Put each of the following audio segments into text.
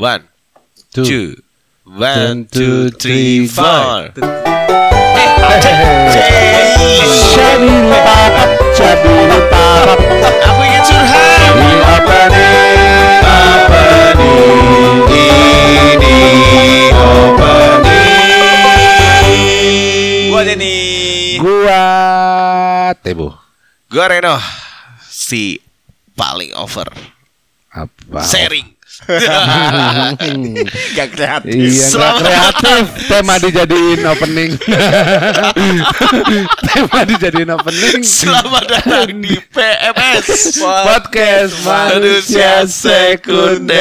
One, Two. two, one, two, three, four. Aku ingin curhat. Ini apa nih? Apa nih? Ini opening. Gua Denny. Gua Tebo. Gua Reno, si paling over Apa? sharing. Gak kreatif. Iya, Selamat kreatif. Tema dijadiin opening. Tema dijadiin opening. Selamat datang di PMS Podcast Manusia Sekunder.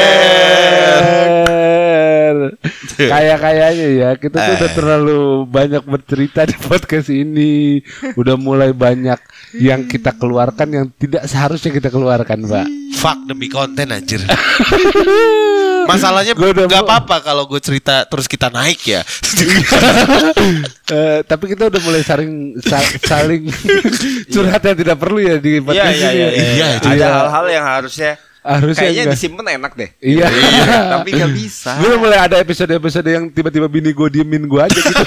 Kayak kayaknya ya kita tuh udah Eh. terlalu banyak bercerita di podcast ini. Udah mulai banyak yang kita keluarkan yang tidak seharusnya kita keluarkan, Pak. Fuck demi konten anjir. Masalahnya gak apa-apa kalau gue cerita terus kita naik ya. Eh, tapi kita udah mulai saling sa- saling curhat yang tidak perlu ya di Iya podcast iya ini. iya. ya. Iya, iya. itu Ada ya. hal-hal yang harusnya Harusnya kayaknya enggak. disimpan enak deh. Iya. Tapi nggak bisa. Gue mulai ada episode-episode yang tiba-tiba bini gue diemin gue aja gitu.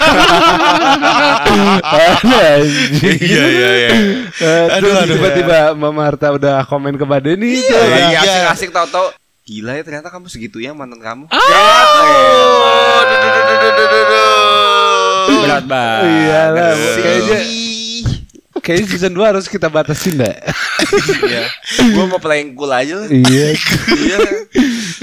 Iya iya iya. Eh, Aduh, terus tiba-tiba Mama Marta udah komen ke itu. Lagi Iya. asik-asik tau-tau Gila ya ternyata kamu segitu ya mantan kamu. Oh. Ya, Berat banget. Iyalah, kayaknya kayaknya season 2 harus kita batasin deh. Iya. Gua mau playing cool aja. Iya. Iya.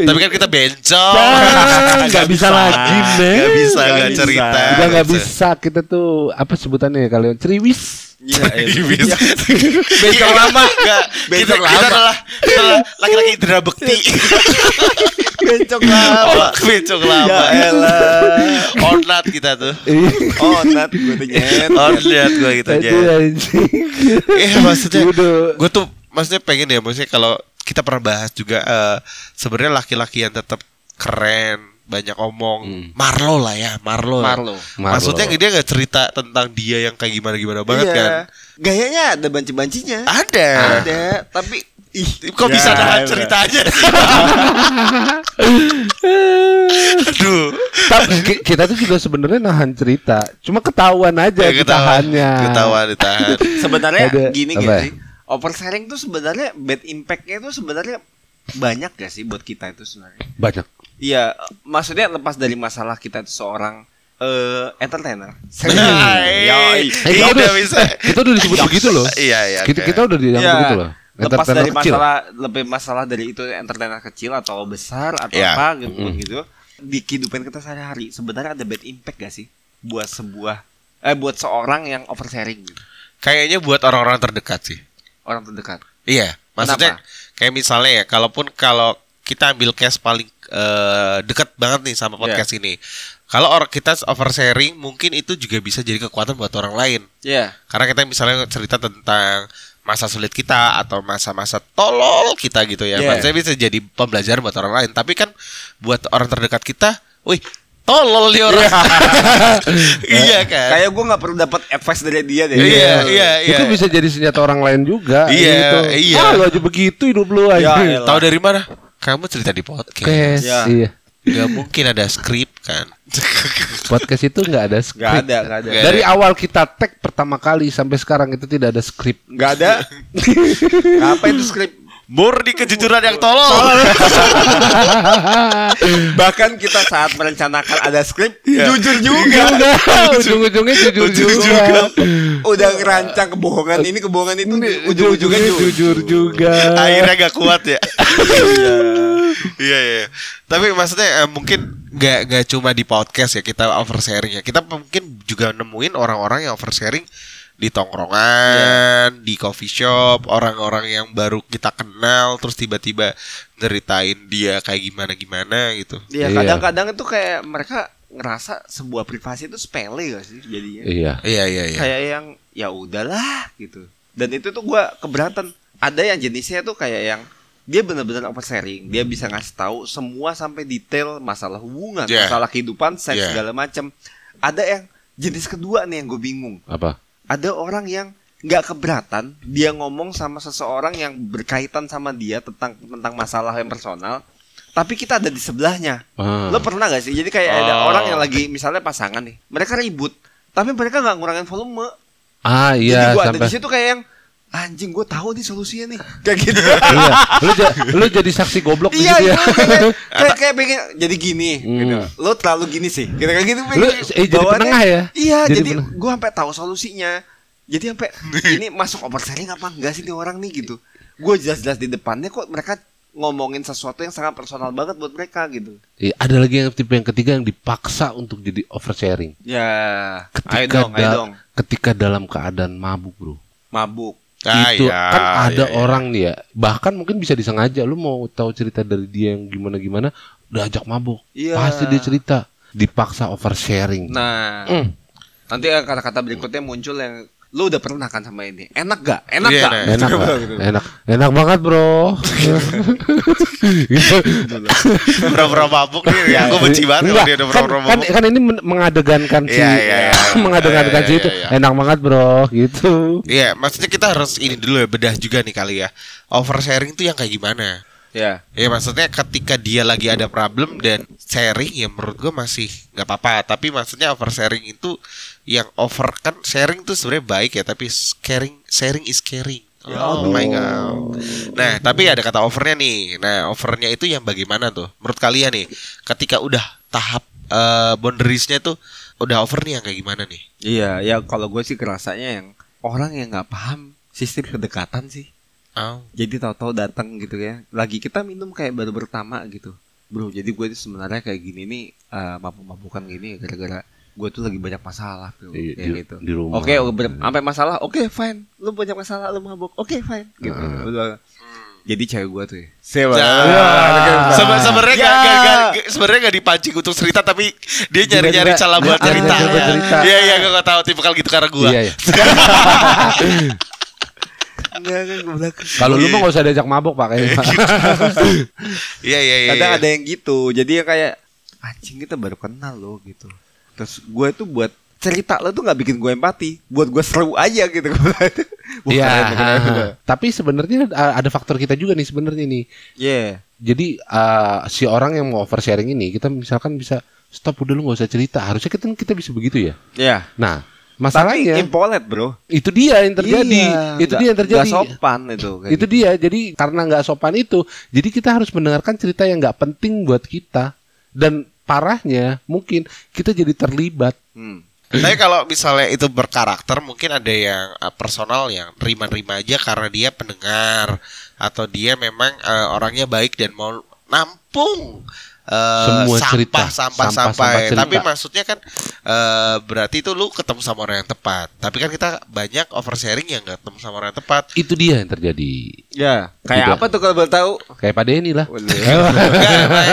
Tapi kan kita bencong. Nah, enggak bisa lagi deh. Enggak bisa enggak cerita. Enggak bisa kita tuh apa sebutannya ya kalian? Ceriwis. Iya iya. Bisa. Bencong lama Gak. Kita, Bencong kita lama. kita adalah laki-laki indra bekti. Bencong Oh, lama bencong lama. Ya Onat kita tuh. Oh Nat gue nyet Oh lihat gue gitu aja. Eh maksudnya gue tuh maksudnya pengen ya maksudnya kalau kita pernah bahas juga eh, sebenarnya laki-laki yang tetap keren banyak omong. Marlo lah ya Marlo Marlo. Marlo. maksudnya dia nggak cerita tentang dia yang kayak gimana gimana banget Iya. kan? Gayanya ada banci-bancinya. Ada. Ada Tapi Ih kok bisa Ya, nahan elah. cerita aja sih? Aduh. Tapi ki- kita tuh juga sebenarnya nahan cerita, cuma ketahuan aja Ya, ketahuan. ditahannya. ketahuan ditahan. Sebenarnya Ada- gini gak sih Oversharing tuh sebenarnya Bad impactnya tuh sebenarnya Banyak gak sih buat kita itu sebenarnya Banyak. Iya, maksudnya lepas dari masalah kita itu seorang eh entertainer. Hai. Yoi. Eh, Iya, kita udah udah bisa. Kita udah disebut begitu loh. Iya, iya, Kita, kita udah dianggap Iya, begitu loh. Lepas Entertainer dari kecil. masalah lebih masalah dari itu entertainer kecil atau besar atau Iya. apa gitu gitu. Di kehidupan kita sehari-hari sebenarnya ada bad impact gak sih buat sebuah eh buat seorang yang oversharing gitu. kayaknya buat orang-orang terdekat sih Orang terdekat. Iya, maksudnya Kenapa? Kayak misalnya ya, kalaupun kalau kita ambil case paling eh, dekat banget nih sama podcast ini. Kalau orang kita oversharing, mungkin itu juga bisa jadi kekuatan buat orang lain. Iya. Karena kita misalnya cerita tentang masa sulit kita atau masa-masa tolol kita gitu ya. Yeah. Maksudnya bisa jadi pembelajaran buat orang lain. Tapi kan buat orang terdekat kita, wih, tolol nih orang. iya kan? Kayak gue nggak perlu dapat advice dari dia deh. Iya, iya, iya. Itu bisa jadi senjata orang lain juga. Iya, gitu. iya. Ah, lu aja begitu hidup lu aja. Ya. Tahu dari mana? Kamu cerita di podcast. Ya. iya. Gak mungkin ada skrip kan Podcast itu nggak ada skrip. Gak ada, gak ada. Dari awal kita tag pertama kali sampai sekarang itu tidak ada skrip. Gak ada. Apa itu skrip? Murni kejujuran yang tolol Bahkan kita saat merencanakan ada skrip, Iya. jujur juga. Ujung-ujungnya jujur Jujur juga. juga. Udah ngerancang kebohongan ini, kebohongan itu, ujung-ujungnya jujur. jujur juga. Akhirnya gak kuat ya Iya. Iya iya Tapi maksudnya eh, mungkin gak, gak cuma di podcast ya kita oversharing ya Kita mungkin juga nemuin orang-orang yang oversharing di tongkrongan, di coffee shop, orang-orang yang baru kita kenal, terus tiba-tiba ngeritain dia kayak gimana-gimana gitu. Iya, Iya. kadang-kadang itu kayak mereka ngerasa sebuah privasi itu sepele gak sih jadinya. Iya. Iya iya iya. Kayak yang ya udahlah gitu. Dan itu tuh gua keberatan. Ada yang jenisnya tuh kayak yang dia benar-benar oversharing. Dia bisa ngasih tahu semua sampai detail masalah hubungan, Yeah. masalah kehidupan, seks Yeah. segala macam. Ada yang jenis kedua nih yang gue bingung. Apa? Ada orang yang nggak keberatan dia ngomong sama seseorang yang berkaitan sama dia tentang tentang masalah yang personal tapi kita ada di sebelahnya. Ah. Lo pernah gak sih? Jadi kayak ada Oh. orang yang lagi misalnya pasangan nih, mereka ribut, tapi mereka nggak ngurangin volume. Ah Jadi iya gue ada sampai di situ kayak yang anjing gue tahu nih solusinya nih, kayak gitu. iya. Lu, ja- lu jadi saksi goblok Iya, iya, ya. kayak, kayak, kayak pengen jadi gini, Hmm. gitu. Lo terlalu gini sih, gitu kayak gitu. Lu, eh, jadi penengah ya? Iya, Jadi jadi, gue sampai tahu solusinya. Jadi sampai ini masuk overselling apa enggak sih nih orang nih gitu. Gue jelas-jelas di depannya kok mereka ngomongin sesuatu yang sangat personal banget buat mereka gitu. Iya, ada lagi yang tipe yang ketiga yang dipaksa untuk jadi oversharing. Ya, ayo Ketika, dong, ayo da- dong. ketika dalam keadaan mabuk, Bro. Mabuk. Ah, itu iya, kan ada iya. orang nih ya, bahkan mungkin bisa disengaja lu mau tahu cerita dari dia yang gimana-gimana, udah ajak mabuk. Iya. Pasti dia cerita, dipaksa oversharing. Nah, Hmm. nanti kata-kata berikutnya muncul yang lu udah pernah kan sama ini. Enak gak? Enak Iya, gak? nah. Enak, Coba Pak. gitu. enak, enak banget bro. Gitu. Pura-pura mabuk nih. Ya, gue benci banget Enggak, dia udah kan, kan, kan ini men- mengadegankan si, Iya, iya, iya. mengadegankan Iya, si iya, itu. iya, iya. Enak banget bro, gitu. Iya, maksudnya kita harus ini dulu ya bedah juga nih kali ya. Oversharing tuh yang kayak gimana? Ya. Ya maksudnya ketika dia lagi ada problem dan sharing ya menurut gue masih nggak apa-apa. Tapi maksudnya oversharing itu yang over kan sharing tuh sebenarnya baik ya, tapi sharing sharing is caring. Oh, my god. Nah, tapi ada kata overnya nih. Nah, overnya itu yang bagaimana tuh? Menurut kalian nih, ketika udah tahap eh, boundariesnya tuh udah over nih yang kayak gimana nih? Iya, ya kalau gue sih kerasanya yang orang yang nggak paham sistem kedekatan sih. Oh. Jadi tahu-tahu datang gitu ya. Lagi kita minum kayak baru pertama gitu. Bro, jadi gue itu sebenarnya kayak gini nih eh, mabuk-mabukan gini gara-gara gue tuh lagi banyak masalah bro. Iya, kayak di- gitu. di rumah. Oke, ber- sampai masalah. Oke, fine. Lu banyak masalah, lu mabuk. Oke, fine. Gitu. Udah. Jadi cewek gue tuh ya. Sebenarnya Ya. gak, gak, gak- sebenarnya gak dipancing untuk cerita tapi dia nyari-nyari celah buat cerita. Iya iya gue gak tahu tipe gitu karena gue. Iya, iya. Enggak, enggak, gue bilang. Kalau lu mah gak usah diajak mabuk pak kayaknya. Iya iya iya. Kadang iya. ada yang gitu. Jadi ya kayak anjing kita baru kenal loh gitu. Terus gue tuh buat cerita lo tuh nggak bikin gue empati, buat gue seru aja gitu. Iya. Tapi sebenarnya ada faktor kita juga nih sebenarnya nih. Iya. Jadi uh, si orang yang mau oversharing ini kita misalkan bisa stop udah lu nggak usah cerita. Harusnya kita kita bisa begitu ya. Iya. Nah Tapi masalahnya impolet bro. itu dia yang terjadi. Iya, itu nggak- dia yang terjadi. nggak sopan itu. kayak itu gitu. dia. Jadi karena nggak sopan itu, jadi kita harus mendengarkan cerita yang nggak penting buat kita. Dan parahnya mungkin kita jadi terlibat. Hmm. Tapi kalau misalnya itu berkarakter mungkin ada yang uh, personal yang terima-terima aja karena dia pendengar atau dia memang uh, orangnya baik dan mau nampung uh, Semua sampah, cerita, sampah, sampah, sampah, sampah cerita. Tapi maksudnya kan uh, berarti itu lu ketemu sama orang yang tepat. Tapi kan kita banyak oversharing yang gak ketemu sama orang yang tepat. Itu dia yang terjadi. Ya. Kayak Tidak. apa tuh kalau boleh tahu? Kayak Pak Denny lah.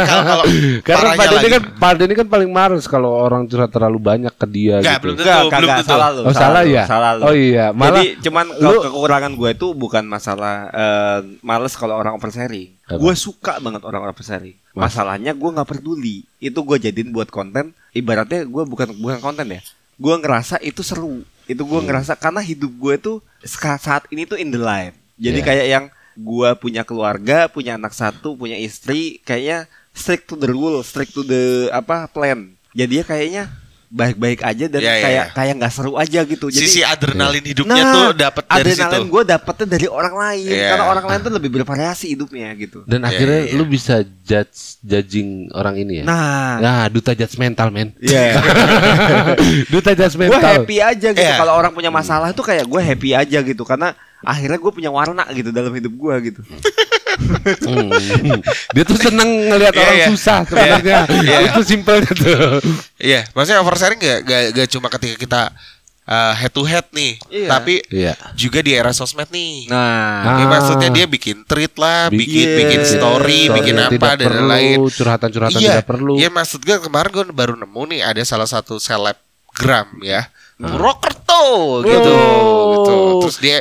Kalau Karena Pak Denny lagi- kan Pak Denny kan paling males kalau orang curhat terlalu banyak ke dia Enggak, gitu. belum tentu, Enggak, belum kagak tentu. salah lu. Oh, salah lu, ya? Salah lu. Oh iya, malah Jadi cuman lu- kekurangan gue itu bukan masalah eh, males kalau orang oversharing. Gue suka banget orang oversharing. Mas- Masalahnya gue nggak peduli. Itu gue jadiin buat konten. Ibaratnya gue bukan bukan konten ya. Gue ngerasa itu seru. Itu gue Hmm. ngerasa karena hidup gue tuh saat ini tuh in the line. Jadi Iya. kayak yang gue punya keluarga, punya anak satu, punya istri, kayaknya strict to the rule, strict to the apa plan. Jadinya kayaknya baik-baik aja dan Iya, iya, kayak iya. kayak nggak seru aja gitu. Jadi Sisi adrenalin hidupnya Nah, tuh dapat dari situ. adrenalin gue dapetnya dari orang lain Iya. karena orang lain tuh lebih bervariasi hidupnya gitu. Dan Iya, akhirnya iya, iya. lu bisa judge judging orang ini ya. Nah, Nah, duta judgmental men. Iya. duta gue judgmental. happy aja gitu Iya. kalau orang punya masalah tuh kayak gue happy aja gitu karena akhirnya gue punya warna gitu dalam hidup gue gitu. Hmm. Dia tuh seneng ngelihat Iya, orang iya. susah sebenarnya. Iya. Itu simpelnya tuh. Iya, maksudnya oversharing gak, gak, gak cuma ketika kita uh, head to head nih, Iya. tapi Iya. juga di era sosmed nih. Nah, Ya, Ah. maksudnya dia bikin tweet lah, Bikin- bikin Iya. bikin story, Story bikin apa dan perlu, lain. curhatan-curhatan Iya, tidak perlu. Iya maksud gue kemarin gue baru nemu nih ada salah satu selebgram ya, Ah. Purwokerto gitu, Oh. gitu. Terus dia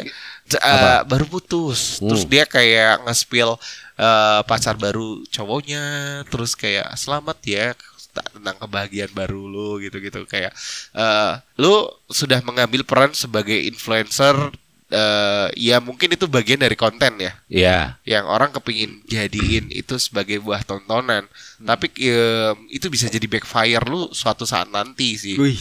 uh, Apa? baru putus, Hmm. terus dia kayak nge-spill uh, pacar baru cowoknya, terus kayak selamat ya tentang kebahagiaan baru lu gitu-gitu. Kayak uh, lu sudah mengambil peran sebagai influencer eh, ya mungkin itu bagian dari konten ya. Iya. yang orang kepingin jadiin itu sebagai buah tontonan. Tapi em, itu bisa jadi backfire lu suatu saat nanti sih. Wih,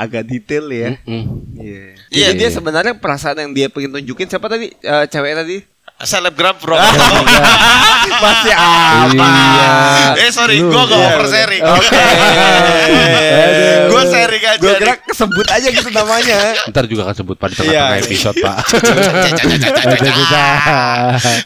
agak detail ya. Mm. Iya. Iya, Jadi dia iya. sebenarnya perasaan yang dia pengen tunjukin siapa tadi? Eh, cewek tadi? selebgram pro Masih apa? Iya. eh sorry gua gak iya, oversharing Oke. gua sharing aja Gue kira kesebut aja gitu namanya. Ntar juga akan sebut pada Iya, tengah-tengah iya. episode, Pak.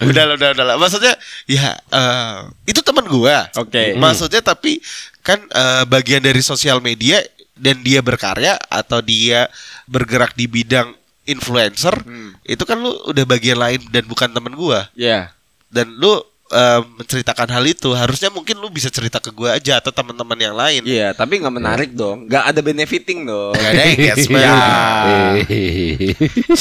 udah lah, udah udah lah. maksudnya ya eh, itu teman gua Oke. maksudnya tapi kan eh, bagian dari sosial media dan dia berkarya atau dia bergerak di bidang influencer Hmm. itu kan lu udah bagian lain dan bukan temen gua Iya. dan lu eh, menceritakan hal itu harusnya mungkin lu bisa cerita ke gua aja atau teman-teman yang lain Iya, tapi nggak menarik dong. Nggak ada benefiting dong. Gak ada engagement Ya.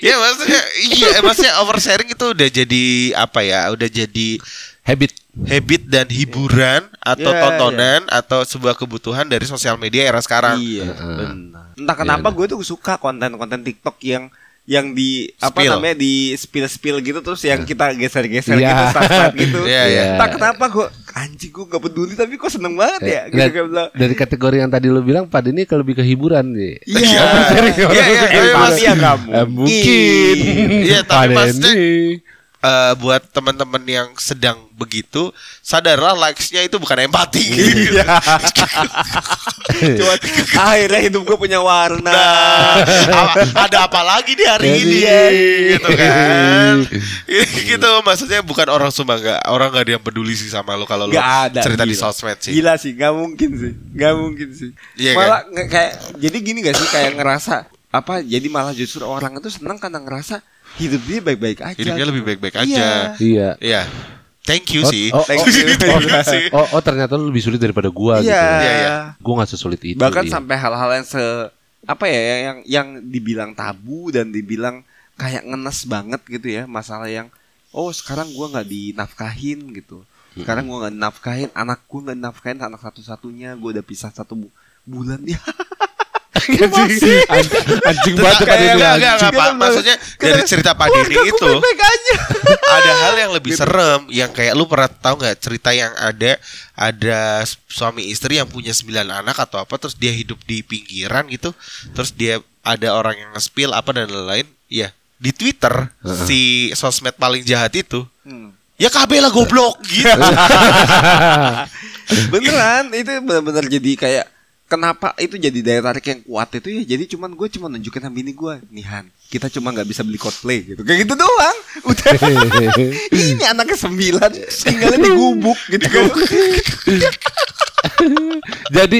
Ya maksudnya Iya maksudnya oversharing itu udah jadi Apa ya Udah jadi Habit. Habit dan hiburan atau Iya, tontonan atau sebuah kebutuhan dari sosial media era sekarang. Iya, benar. Entah kenapa Iya, gue tuh suka konten-konten TikTok yang yang di apa Spill. namanya di spill spill gitu terus yang kita geser-geser Iya. gitu start gitu. Iya, iya. Entah kenapa gue anjing gue gak peduli tapi kok seneng banget ya. Gitu kayak bilang. dari kategori yang tadi lu bilang, Pak ini kalau lebih ke hiburan nih. Iya. Iya, iya, ya Eh, mungkin. Iya, tapi Pak Eh, buat teman-teman yang sedang begitu, sadarlah likes-nya itu bukan empati. Iya. Cuma akhirnya hidup gue punya warna. Nah, ada apa lagi di hari ini gitu kan gitu maksudnya bukan orang semua nggak orang nggak ada yang peduli sih sama lo kalau lo ada cerita di gila. sosmed sih Gila sih, gak mungkin sih, gak mungkin sih. Iya malah nge- kayak jadi gini gak sih kayak ngerasa apa? Jadi malah justru orang itu senang karena ngerasa hidup dia baik-baik aja. hidupnya lebih baik-baik Iya. aja Iya. Iya. Thank you Oh, sih. oh, Thank oh, you. Thank you sih. Oh, oh ternyata lu lebih sulit daripada gua gitu. Iya. Iya, iya. Gua gak sesulit itu. Bahkan iya. sampai hal-hal yang se apa ya yang yang dibilang tabu dan dibilang kayak ngenes banget gitu ya masalah yang oh sekarang gua nggak dinafkahin gitu sekarang gua nggak dinafkahin anak gua nggak dinafkahin anak satu-satunya gua udah pisah satu bu- bulan ya anjing, anjing, anjing Enggak, banget tadi enggak, dia. enggak, enggak, Pak. Maksudnya dari cerita Pak Dini itu ada hal yang lebih serem yang kayak lu pernah tahu nggak cerita yang ada ada suami istri yang punya sembilan anak atau apa terus dia hidup di pinggiran gitu terus dia ada orang yang nge-spill apa dan lain-lain ya di Twitter si sosmed paling jahat itu Hmm. ya KB lah goblok gitu. Beneran itu bener-bener jadi kayak kenapa itu jadi daya tarik yang kuat itu ya? Jadi cuman gue cuma nunjukin sama bini gue nih Han kita cuma nggak bisa beli cosplay gitu. Kayak gitu doang. Udah. Ini anaknya sembilan tinggalnya di gubuk gitu. Kan Jadi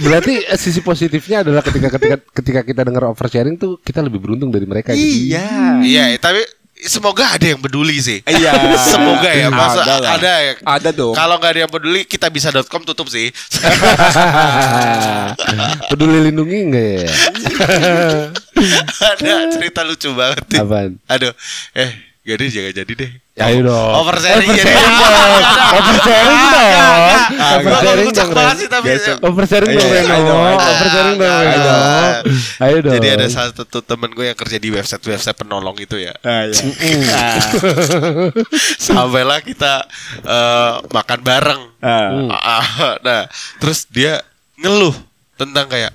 berarti sisi positifnya adalah ketika ketika ketika kita dengar oversharing tuh kita lebih beruntung dari mereka. gitu. iya. Iya tapi semoga ada yang peduli sih iya semoga ya masa Ada lah. ada ya ada dong kalau nggak ada yang peduli kita bisa.com tutup sih Peduli lindungi enggak ya? ada cerita lucu banget nih. Apaan? Aduh, eh, jadi jangan jadi deh. Ayo dong. Oversharing jadi. Oversharing dong. Oversharing dong. Oversharing Oversharing dong. tapi. Besok. Oversharing dong Ayo, Reno. ayo dong, ayo. Oversharing dong Ayo, Reno. ayo. Ayo dong. Jadi ada satu temen gue yang kerja di website website penolong itu ya. Ah, iya. Sampailah kita eh, makan bareng. Ah. Ah, Nah, terus dia ngeluh tentang kayak,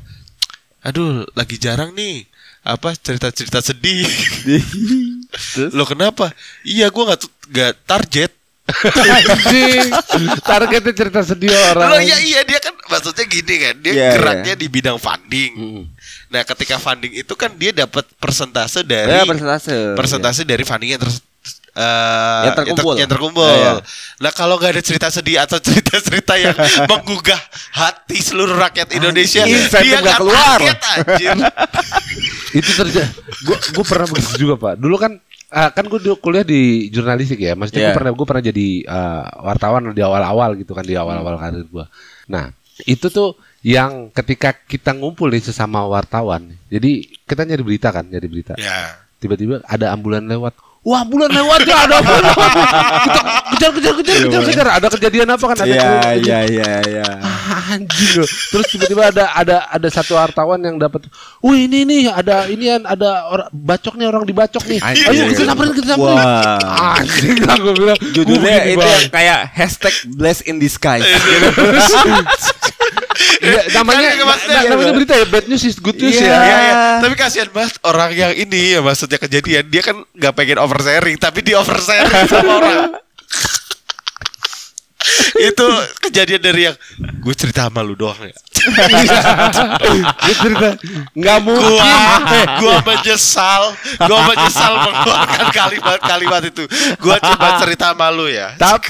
aduh, lagi jarang nih apa cerita-cerita sedih. Terus? Lo kenapa? Iya, gue nggak nggak target. Anjing. Targetnya cerita sedih orang. Loh, iya iya dia kan maksudnya gini kan dia Iya, geraknya di bidang funding. Mm. Nah ketika funding itu kan dia dapat persentase dari Ya, persentase. persentase dari funding yang ter, eh, Yang terkumpul. yang terkumpul. Ah, iya. Nah kalau nggak ada cerita sedih atau cerita-cerita yang menggugah hati seluruh rakyat Indonesia, insentif dia nggak nggak keluar. target anjir. itu terjadi gue pernah begitu juga pak dulu kan ah, kan gue dulu kuliah di jurnalistik ya maksudnya gue Iya. pernah gue pernah jadi ah, wartawan di awal-awal gitu kan di awal-awal karir gue nah itu tuh yang ketika kita ngumpul nih sesama wartawan jadi kita nyari berita kan nyari berita ya. Tiba-tiba ada ambulan lewat Wah bulan lewat ya ada apa. Kita kejar kejar kejar kejar kejar. Ada kejadian apa kan? Ada Iya iya iya iya. Ah, anjing loh. Terus tiba-tiba ada ada ada satu wartawan yang dapat, "Wih, ini nih ada inian ada orang bacok nih orang dibacok nih. Ayo kita samperin kita samperin." Wah. Anjing lah gue bilang. Judulnya "Gua begini itu bang." yang kayak hashtag blessed in disguise. Iya, namanya namanya berita ya bad news is good news Iya. ya. Iya, iya. Tapi kasihan banget orang yang ini ya maksudnya kejadian dia kan nggak pengen oversharing tapi di oversharing sama orang. itu kejadian dari yang gue cerita sama lu doang ya. Cerita nggak mungkin. Gua gua menyesal, gua menyesal mengeluarkan kalimat-kalimat itu. Gua cuma cerita sama lu ya. Tapi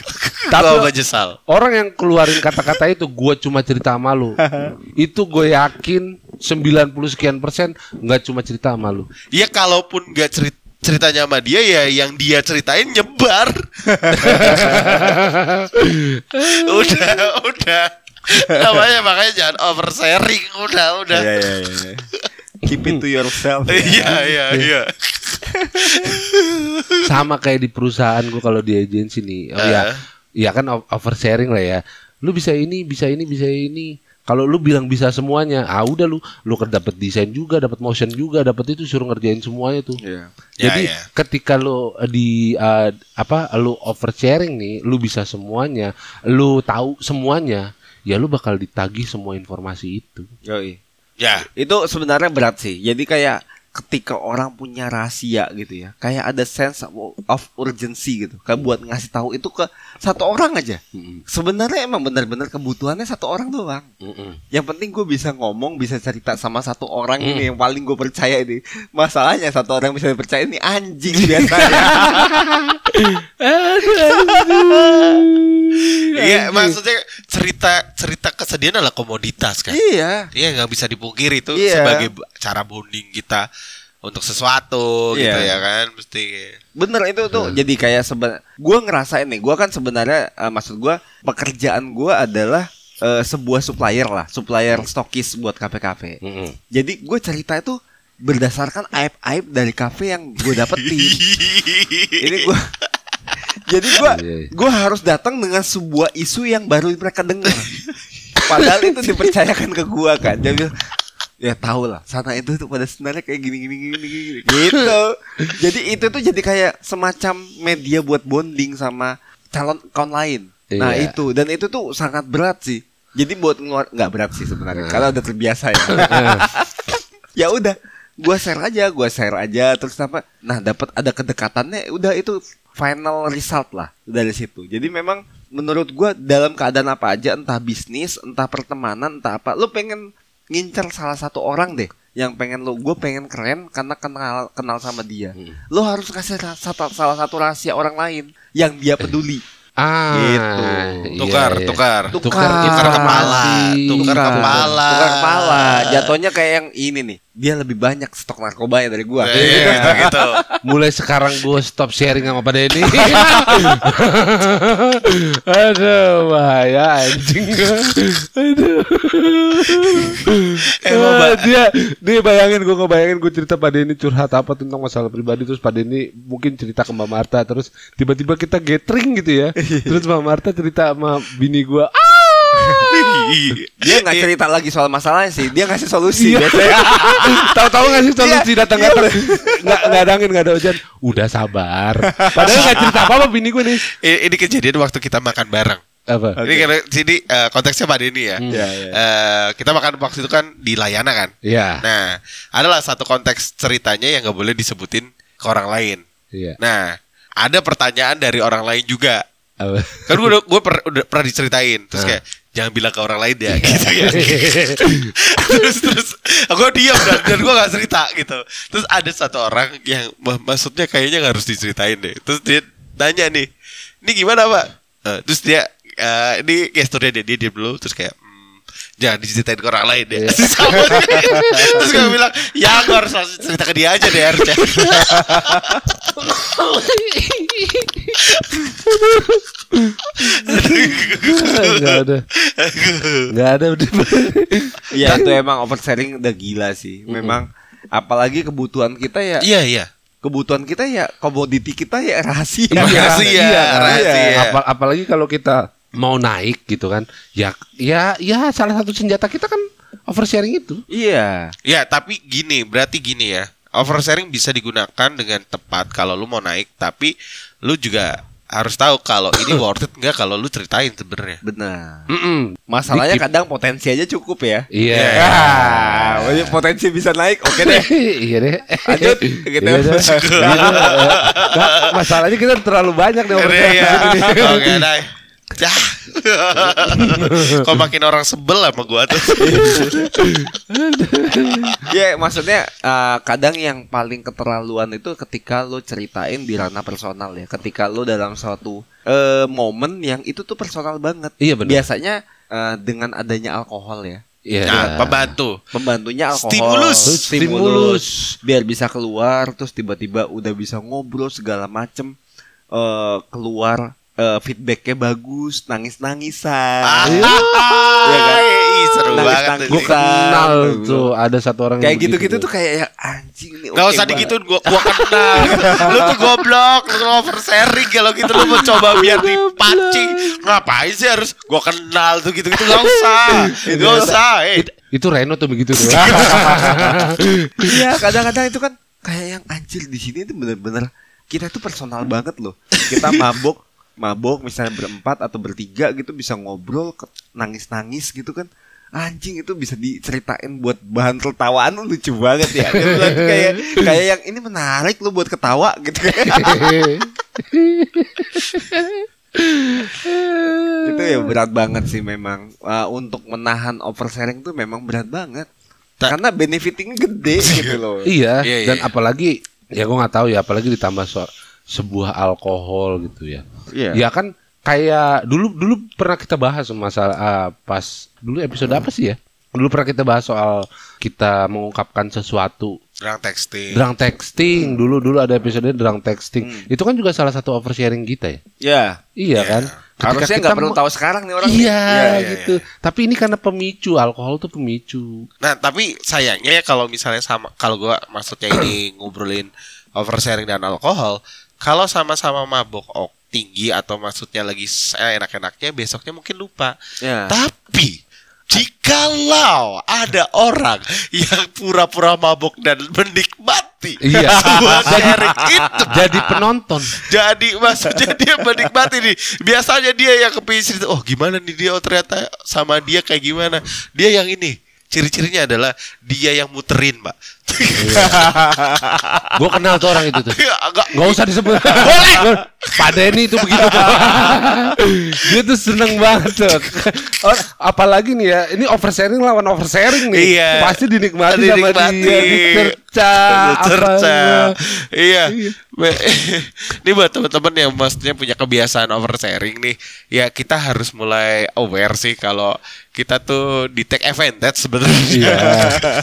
Gua tapi menyesal. orang yang keluarin kata-kata itu gue cuma cerita sama lu. itu gue yakin 90 sekian persen nggak cuma cerita sama lu. Ya kalaupun nggak cerit ceritanya sama dia ya yang dia ceritain nyebar. udah, udah. Namanya makanya jangan oversharing. Udah, udah. Iya iya iya. Keep it to yourself. Iya, iya, iya. sama kayak di perusahaan gue kalau di agensi nih oh ya Eh. ya kan oversharing lah ya lu bisa ini bisa ini bisa ini kalau lu bilang bisa semuanya ah udah lu lu kan dapat desain juga dapat motion juga dapat itu suruh ngerjain semuanya tuh Iya. Ya, jadi ya. ketika lu eh, di eh, apa lu oversharing nih lu bisa semuanya lu tahu semuanya ya lu bakal ditagih semua informasi itu Yoi. Ya. Itu sebenarnya berat sih. Jadi kayak ketika orang punya rahasia gitu ya, kayak ada sense of urgency gitu. Kayak buat ngasih tahu itu ke satu orang aja. Sebenarnya emang benar-benar kebutuhannya satu orang doang. Yang penting gue bisa ngomong, bisa cerita sama satu orang ini yang paling gue percaya ini. Masalahnya satu orang bisa dipercaya ini anjing biasanya. Iya, maksudnya cerita cerita kesedihan adalah komoditas kan. iya. Iya nggak bisa dipungkiri itu Iya. sebagai cara bonding kita untuk sesuatu gitu Iya. ya kan mesti. Bener itu tuh jadi kayak seben gue ngerasain nih gue kan sebenarnya eh, maksud gue pekerjaan gue adalah eh, sebuah supplier lah supplier stokis buat kafe-kafe jadi gue cerita itu berdasarkan aib-aib dari kafe yang gue dapetin ini gue jadi gue Iya, iya. gue harus datang dengan sebuah isu yang baru mereka dengar. Padahal itu dipercayakan ke gue kan. Dia bilang ya tahu lah sana itu tuh pada sebenarnya kayak gini gini gini gini gitu. Jadi itu tuh jadi kayak semacam media buat bonding sama calon kawan lain. Nah Iya. itu. Dan itu tuh sangat berat sih. Jadi buat ngeluar nggak berat sih sebenarnya karena udah terbiasa ya. Ya udah gua share aja gua share aja terus apa nah dapat ada kedekatannya udah itu final result lah. Dari situ. Jadi memang menurut gua dalam keadaan apa aja entah bisnis entah pertemanan entah apa lu pengen ngincer salah satu orang deh yang pengen lu gue pengen keren karena kenal kenal sama dia. Lu harus kasih salah satu rahasia orang lain yang dia peduli ah Gitu. iya, Tukar, iya. tukar. tukar, Tukar kepala, informasi. tukar kepala. tukar kepala jatuhnya kayak yang ini nih dia lebih banyak stok narkobanya dari gua Iya, gitu, gitu. Mulai sekarang gue stop sharing sama Pak Denny. Aduh, bahaya anjing. Aduh. Emang, Ah, Mbak. dia dia bayangin gue ngebayangin gue cerita Pak Denny curhat apa tentang masalah pribadi terus Pak Denny mungkin cerita ke Mbak Marta terus tiba-tiba kita gathering gitu ya. terus Mbak Marta cerita sama bini gue. dia nggak cerita lagi soal masalahnya sih dia ngasih solusi biasanya Tahu-tahu ngasih solusi Iya, datang-datang nggak nggak ada angin nggak ada hujan. Udah sabar. Padahal nggak cerita apa-apa bini gue nih. Ini, ini kejadian waktu kita makan bareng. Apa? Ini karena sini eh, konteksnya Pak Denny ya. Iya, iya. Eh, kita makan waktu itu kan di Layana kan. Iya. Nah, adalah satu konteks ceritanya yang nggak boleh disebutin ke orang lain. Iya. Nah, ada pertanyaan dari orang lain juga. Apa? Kan gue udah, gue per- udah pernah diceritain. Terus Nah. kayak jangan bilang ke orang lain ya gitu ya. terus terus gue diam dan, dan gue gak cerita gitu. Terus ada satu orang yang ma- maksudnya kayaknya nggak harus diceritain deh. Terus dia nanya nih, ini gimana pak? Eh, terus dia eh, ini gesturnya dia dia diam dulu terus kayak "Hmm, jangan diceritain ke orang lain deh. Iya. Dia. terus gue bilang ya gue harus langsung cerita ke dia aja deh harusnya. Nggak ada. Nggak ada udah. Iya itu emang oversharing udah gila sih memang apalagi kebutuhan kita ya Iya iya. kebutuhan kita ya komoditi kita ya rahasia. Rahasia, kan? rahasia. Apa- apalagi kalau kita mau naik gitu kan. Ya ya ya salah satu senjata kita kan oversharing itu. Iya. Ya, tapi gini, berarti gini ya. Oversharing bisa digunakan dengan tepat kalau lu mau naik, tapi lu juga harus tahu kalau ini worth it enggak kalau lu ceritain sebenarnya. Benar. Mm-mm. Masalahnya Dikit. kadang potensi aja cukup ya. Iya. Ah, banyak potensi bisa naik. Oke deh. iya deh. Lanjut, gitu. Iya deh. Nah, masalahnya kita terlalu banyak nih Iya, oversharing. iya. Dah. Dah. Kok makin orang sebel sama gua tuh. Ya maksudnya eh, kadang yang paling keterlaluan itu ketika lo ceritain di ranah personal ya. Ketika lo dalam suatu eh, momen yang itu tuh personal banget. Iya, benar. Biasanya eh, dengan adanya alkohol ya. Iya. Nah, pembantu. Pembantunya alkohol. Stimulus. Stimulus. Biar bisa keluar terus tiba-tiba udah bisa ngobrol segala macem eh, keluar eh, feedbacknya bagus, nangis-nangisan. Ah, Iya kan? ih, seru Nangis banget. nangis. ini. Gue kenal tuh ada satu orang Kayak gitu-gitu begitu tuh kayak ya, anjing nih. Gak oke usah banget. digituin gua gua kenal. lu tuh goblok, lu oversharing kalau gitu lu mau coba biar dipancing. Ngapain sih harus gua kenal tuh gitu-gitu gak usah. Gak usah. Eh. It- itu Reno tuh begitu tuh. Iya, kadang-kadang itu kan kayak yang anjir di sini tuh bener-bener kita tuh personal banget loh. Kita mabok, mabok misalnya berempat atau bertiga gitu bisa ngobrol, nangis-nangis gitu kan. Anjing itu bisa diceritain buat bahan tertawaan lucu banget ya. Kayak kayak yang ini menarik lo buat ketawa gitu. itu ya berat banget sih memang Uh, untuk menahan oversharing tuh memang berat banget. Ta- Karena benefitingnya gede gitu loh. iya, Iya, iya, dan iya. apalagi ya gue nggak tahu ya, apalagi ditambah so- sebuah alkohol gitu ya. Iya. Ya kan kayak dulu dulu pernah kita bahas masalah ah, pas dulu episode apa sih ya? Dulu pernah kita bahas soal kita mengungkapkan sesuatu Drang texting. drunk texting. Dulu dulu ada episode drunk texting. Itu kan juga salah satu oversharing kita ya. Ya. Iya Iya. kan? Ketika Harusnya kita nggak perlu tahu sekarang nih orang. Iya, iya, gitu. Tapi ini karena pemicu, alkohol tuh pemicu. Nah, tapi sayangnya ya kalau misalnya sama kalau gua maksudnya ini ngobrolin oversharing dan alkohol, kalau sama-sama mabok ok tinggi atau maksudnya lagi eh, enak-enaknya besoknya mungkin lupa. Ya. Tapi jikalau ada orang yang pura-pura mabok dan menikmati Iya. sharing itu Jadi penonton. jadi maksudnya dia menikmati nih biasanya dia yang cerita oh gimana nih dia oh ternyata sama dia kayak gimana dia yang ini ciri-cirinya adalah dia yang muterin mbak Gue kenal tuh orang itu tuh. agak Gak usah disebut. Pak Denny itu begitu. Dia tuh seneng banget tuh. Or- apalagi nih ya, ini oversharing lawan oversharing nih. Iya. Pasti dinikmati, Dinikmati. sama dia, dicerca. cerca apa. iya Be- ini buat teman-teman yang maksudnya punya kebiasaan oversharing nih ya kita harus mulai aware sih kalau kita tuh di take advantage sebenarnya Iya.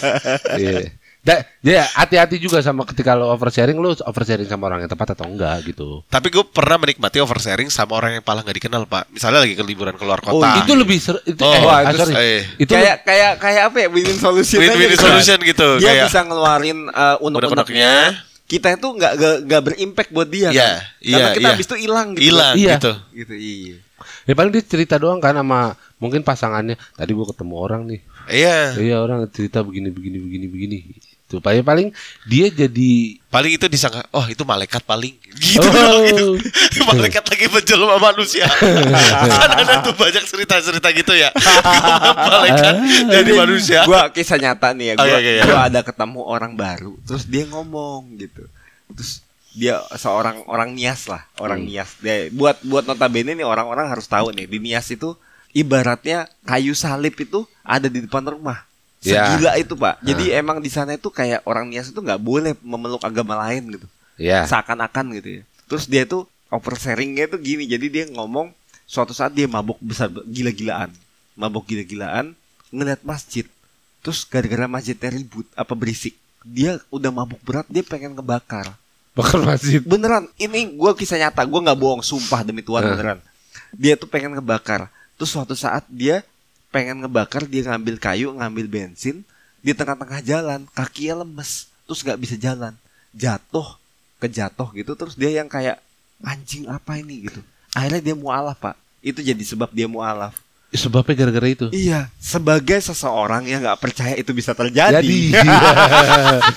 Iya. Da- Ya, hati-hati juga sama ketika lo oversharing, lo oversharing sama orang yang tepat atau enggak gitu. Tapi gue pernah menikmati oversharing sama orang yang paling nggak dikenal pak. Misalnya lagi ke liburan keluar Oh, kota. Itu lebih ser itu, Oh, eh, wah, ah, itu- sorry. eh. Itu kayak kayak kayak apa ya win-win solution Win-win solution gitu, dia kayak- bisa ngeluarin uh, unek-uneknya kita itu nggak nggak berimpact buat dia Iya, kan karena iya, kita iya. habis itu hilang gitu hilang Iya. gitu. gitu iya Ya paling dia cerita doang kan sama mungkin pasangannya. Tadi gua ketemu orang nih. Iya. Iya orang cerita begini begini begini begini. Itu paling paling dia jadi Paling itu disangka, oh itu malaikat paling. Gitu Oh. doang gitu. malaikat lagi menjelma manusia. kan ada tuh banyak cerita-cerita gitu ya. malaikat jadi manusia. gua kisah nyata nih ya gua, Oke, oke, ya. gua ada ketemu orang baru terus dia ngomong gitu terus dia seorang orang nias lah orang Hmm. nias dia buat buat notabene nih orang-orang harus tahu nih di nias itu ibaratnya kayu salib itu ada di depan rumah. Ya. segila itu pak. Jadi emang di sana itu kayak orang nias itu nggak boleh memeluk agama lain gitu. Ya. seakan-akan gitu ya. Terus dia tuh oversharingnya tuh gini. Jadi dia ngomong suatu saat dia mabuk besar gila-gilaan. Mabuk gila-gilaan ngeliat masjid. Terus gara-gara masjidnya ribut apa berisik dia udah mabuk berat dia pengen ngebakar. Bakar masjid. beneran ini gue kisah nyata. Gue nggak bohong sumpah demi Tuhan Eh. beneran. Dia tuh pengen ngebakar terus suatu saat dia pengen ngebakar dia ngambil kayu ngambil bensin di tengah-tengah jalan kakinya lemes terus nggak bisa jalan. Jatuh kejatuh gitu terus dia yang kayak anjing apa ini? gitu. Akhirnya dia mualaf pak. Itu jadi sebab dia mualaf Sebabnya gara-gara itu. iya sebagai seseorang yang nggak percaya itu bisa terjadi Jadi.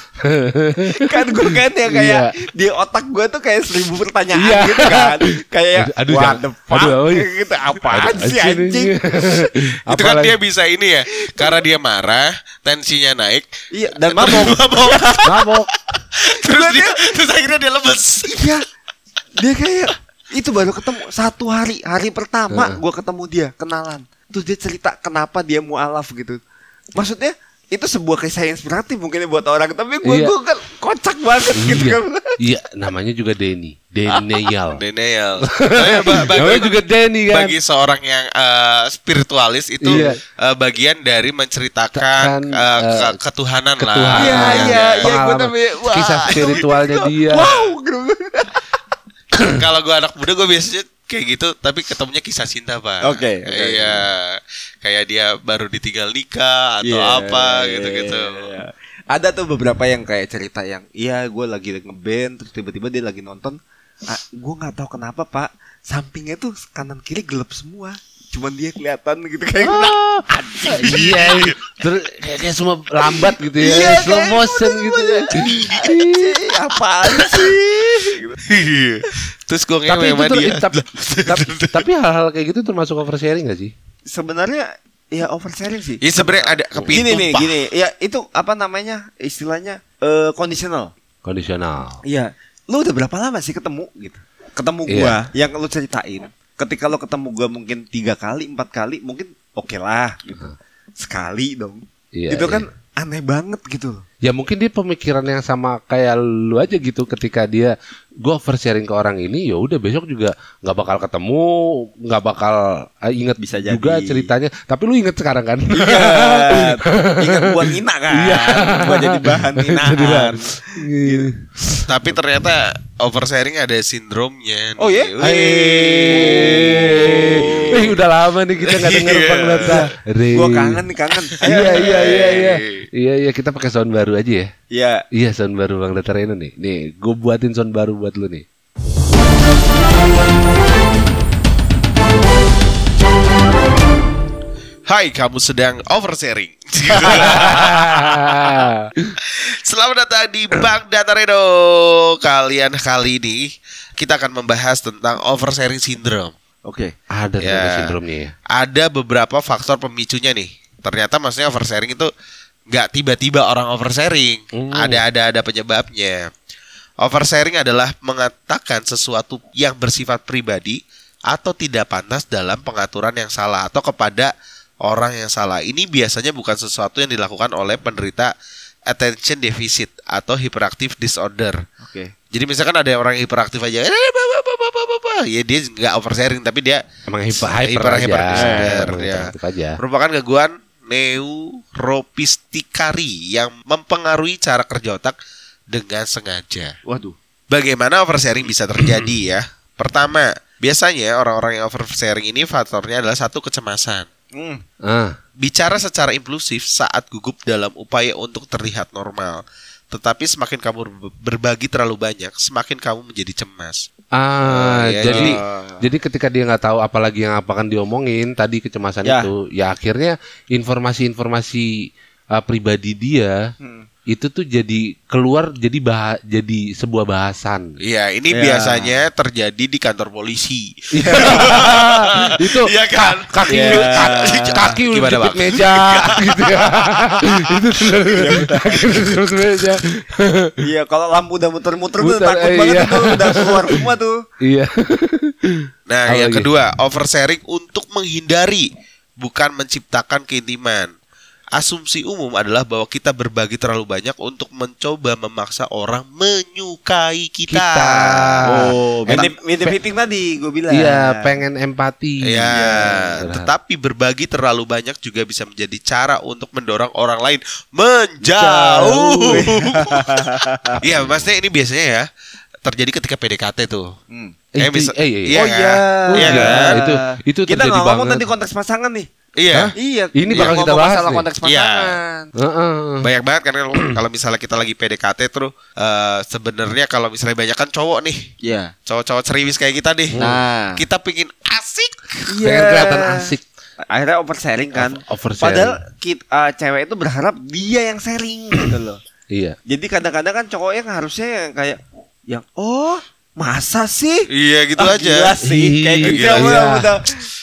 kan gue kan ya kayak di otak gue tuh kayak seribu pertanyaan Iya. gitu kan kayak Aduh, what the fuck aduh, iya. gitu apaan Aduh, sih anjing Itu kan dia bisa ini ya, karena dia marah, tensinya naik, iya dan mabok mabok. Mabok. terus dia, terus akhirnya dia lemes. iya dia kayak itu baru ketemu satu hari hari pertama gue ketemu dia kenalan terus dia cerita kenapa dia mualaf gitu maksudnya itu sebuah kisah yang inspiratif mungkin ya buat orang tapi gue Iya. gue kan kocak banget gitu Iya. kan Iya, namanya juga Denny. Denial. Denial. Namanya juga Denny kan. bagi seorang yang eh, spiritualis itu Iya. eh, bagian dari menceritakan eh, ke- ketuhanan, ketuhanan. lah. Iya, iya, iya, gue Pengalaman. tapi wah, Kisah spiritualnya dia. Wow, gitu. Kalau gue anak muda gue biasanya kayak gitu, tapi ketemunya kisah cinta pak. Oke, oke, Iya, kayak dia baru ditinggal nikah atau Iya, apa iya, gitu-gitu. iya, iya. Ada tuh beberapa yang kayak cerita yang iya gue lagi ngeband terus tiba-tiba dia lagi nonton ah, gue nggak tahu kenapa pak sampingnya tuh kanan kiri gelap semua cuman dia kelihatan gitu kayak Ah, iya, terus kayaknya semua lambat gitu ya, Iya, slow kayak motion gitu ya. "Anjing, apaan sih. Iya. Terus gue tapi itu sama ter- dia. tapi, tapi, tapi hal-hal kayak gitu termasuk oversharing gak sih? sebenarnya ya oversharing sih Iya sebenarnya ada gini kepintu nih pak. gini ya itu apa namanya istilahnya eh conditional Kondisional. Iya, lu udah berapa lama sih ketemu gitu? Ketemu Iya. gua yang lu ceritain. Ketika lu ketemu gua mungkin tiga kali, empat kali, mungkin oke lah gitu. Sekali dong. Iya, itu kan iya. aneh banget gitu loh. Ya mungkin dia pemikiran yang sama kayak lu aja gitu ketika dia gue oversharing ke orang ini ya udah besok juga nggak bakal ketemu nggak bakal eh, inget Bisa juga jadi. ceritanya tapi lu inget sekarang kan Ingat, ingat buat ngina kan. Iya. Buat jadi bahan Jadi hinaan. bahan. Iya. Tapi ternyata oversharing ada sindromnya. Oh, ya? Wih. Eh, udah lama nih kita nggak denger Iya. Bang Lata. Gua kangen nih, kangen. Iya iya iya iya. Iya iya kita pakai sound baru aja ya. Iya. Iya sound baru Bang Lata Reno nih. Nih, gue buatin sound baru buat lu nih. Hai, kamu sedang oversharing. Selamat datang di Bang Data Redo. Kalian kali ini kita akan membahas tentang oversharing syndrome. Oke. Ada Ya. sindromnya ya. Ada beberapa faktor pemicunya nih. Ternyata maksudnya oversharing itu nggak tiba-tiba orang oversharing. Hmm. Ada ada ada penyebabnya. Oversharing adalah mengatakan sesuatu yang bersifat pribadi atau tidak pantas dalam pengaturan yang salah atau kepada orang yang salah. Ini biasanya bukan sesuatu yang dilakukan oleh penderita attention deficit atau hyperactive disorder. Oke. Jadi misalkan ada orang yang hiperaktif aja, "Eh, ba, ba, ba, ba, ba, ba, ba." ya dia nggak oversharing tapi dia Emang hyper hyper, Hyper- aja. disorder, Emang ya. aja. merupakan gangguan neuropistikari yang mempengaruhi cara kerja otak dengan sengaja. Waduh. Bagaimana oversharing bisa terjadi ya? Pertama, biasanya orang-orang yang oversharing ini faktornya adalah satu kecemasan. Hmm. Ah, Bicara secara impulsif saat gugup dalam upaya untuk terlihat normal. Tetapi semakin kamu ber- berbagi terlalu banyak, semakin kamu menjadi cemas. ah, iya, jadi jadi- jadi ketika dia nggak tahu apalagi yang akan diomongin tadi kecemasan Ya. itu, ya akhirnya informasi-informasi uh, pribadi dia Hmm. Itu tuh jadi keluar jadi bah jadi sebuah bahasan. Iya, ini Ya. biasanya terjadi di kantor polisi. itu Iya kan? ka- kaki Iya. kaki, kaki Gimana, Bang? meja gitu ya. itu udah jepit meja. Iya, kalau lampu udah muter-muter tuh takut eh, banget iya. tuh udah keluar semua tuh. Iya. Nah, Apa yang lagi? kedua, oversharing untuk menghindari bukan menciptakan keintiman. Asumsi umum adalah bahwa kita berbagi terlalu banyak untuk mencoba memaksa orang menyukai kita. Kita. Oh, mirip mirip fitting tadi gue bilang. Iya, pengen empati. Ya, Iya. tetapi berbagi terlalu banyak juga bisa menjadi cara untuk mendorong orang lain menjauh. Iya, maksudnya ini biasanya ya terjadi ketika PDKT tuh. Hmm. Eh, itu- bisa- eh, iya, iya. iya Oh kan? iya. Iya, iya. itu- itu kita terjadi nggak ngomong banget. tadi konteks pasangan nih. Iya. Iya. Ini yang bakal kita bahas masalah nih. konteks Iya. Banyak banget kan kalau, misalnya kita lagi PDKT terus eh, sebenarnya kalau misalnya banyak kan cowok nih, Iya. cowok-cowok ceriwis kayak kita nih. Nah. Kita pingin asik. Pengen kelihatan asik. Akhirnya oversharing kan. Oversharing. Padahal kit, eh, cewek itu berharap dia yang sharing gitu loh. Iya. Jadi kadang-kadang kan cowok yang harusnya yang kayak yang oh masa sih? Iya gitu Ah, aja. gila sih kayak gitu Iya, ya, iya. udah, udah.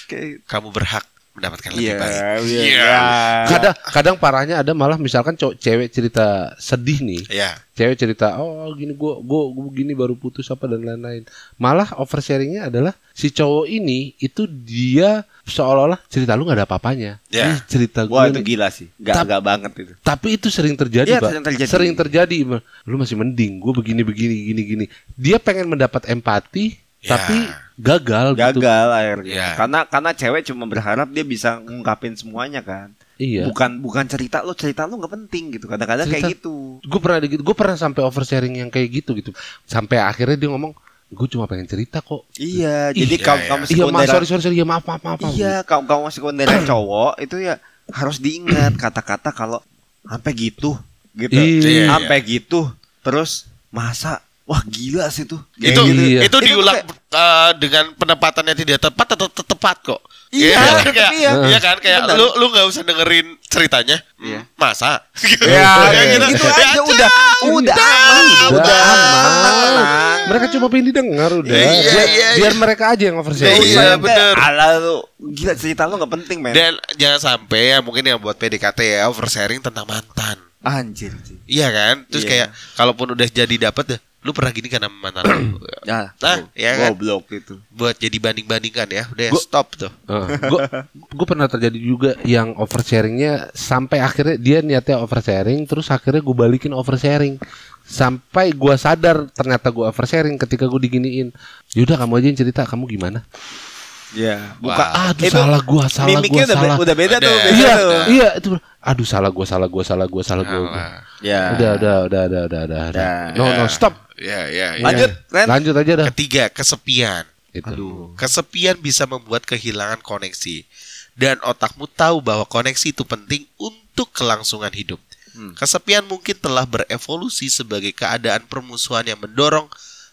Kayak- Kamu berhak mendapatkan lebih Iya, baik. iya. Iya. Kadang kadang parahnya ada malah misalkan cowok cewek cerita sedih nih. Iya. Cewek cerita, "Oh, gini gua gua, gua gini baru putus apa dan lain-lain." Malah oversharingnya adalah si cowok ini itu dia seolah-olah cerita lu nggak ada apa-apanya. Ya. Ini cerita Wah gue itu nih. gila sih. Gak, Tap- gak banget itu. Tapi itu sering terjadi, Iya, Pak. sering terjadi. Sering terjadi. Lu masih mending, gue begini begini gini gini. Dia pengen mendapat empati, Ya. tapi gagal, gitu. Gagal akhirnya. Iya. Karena karena cewek cuma berharap dia bisa ngungkapin semuanya kan. Iya. Bukan bukan cerita lu, cerita lu nggak penting gitu. Kadang-kadang kayak Cerita- gitu. Gue pernah gitu, gue pernah sampai oversharing yang kayak gitu gitu. Sampai akhirnya dia ngomong, gue cuma pengen cerita kok. Iya, Ih, jadi iya, kaum iya. kaum Iya, maaf, sorry, sorry, sorry, ya maaf, maaf, maaf. maaf. Iya, kaum kaum sekunder cowok itu ya harus diingat kata-kata kalau sampai gitu, gitu, Iya. sampai gitu, terus masa wah gila sih tuh. Kayak Itu gitu. Iya. itu Itu diulang kayak- eh, dengan penempatannya tidak tepat atau tetap tepat kok. Iya, kan? tetep kayak, iya. iya kan kayak Benar. lu lu nggak usah dengerin ceritanya. Iya. Masa? Ya, Kayak gitu, gitu Ya aja udah, udah aman, Udah udah aman. tenang. Mereka cuma pengen didengar udah. Iya, biar, iya, iya. biar mereka aja yang Gak oversharing. Iya, bener. kayak, Ala lu gila cerita lu gak penting men. Dan jangan sampai ya mungkin yang buat PDKT ya oversharing tentang mantan. Anjir. Iya kan? Terus Iya. kayak kalaupun udah jadi dapet ya, lu pernah gini kan sama mantan lu. Nah, Nah, ya kan? goblok itu. Buat jadi banding-bandingkan ya. Udah Gua- stop tuh. gue gue pernah terjadi juga yang oversharingnya sampai akhirnya dia niatnya oversharing terus akhirnya gue balikin oversharing sampai gue sadar ternyata gue oversharing ketika gue diginiin yaudah kamu aja yang cerita kamu gimana Iya, Wah. buka aduh Itu salah gue salah gue mimiknya udah, be- salah udah beda tuh, Ada. beda iya tuh. iya itu aduh salah gue salah gue salah gue salah gue. Ya. udah udah udah udah udah udah, udah. Ya. no no stop Ya, ya, ya. Lanjut, Ren. lanjut aja dah Ketiga, kesepian. Itu. Aduh. Kesepian bisa membuat kehilangan koneksi. Dan otakmu tahu bahwa koneksi itu penting untuk kelangsungan hidup. Hmm. Kesepian mungkin telah berevolusi sebagai keadaan permusuhan yang mendorong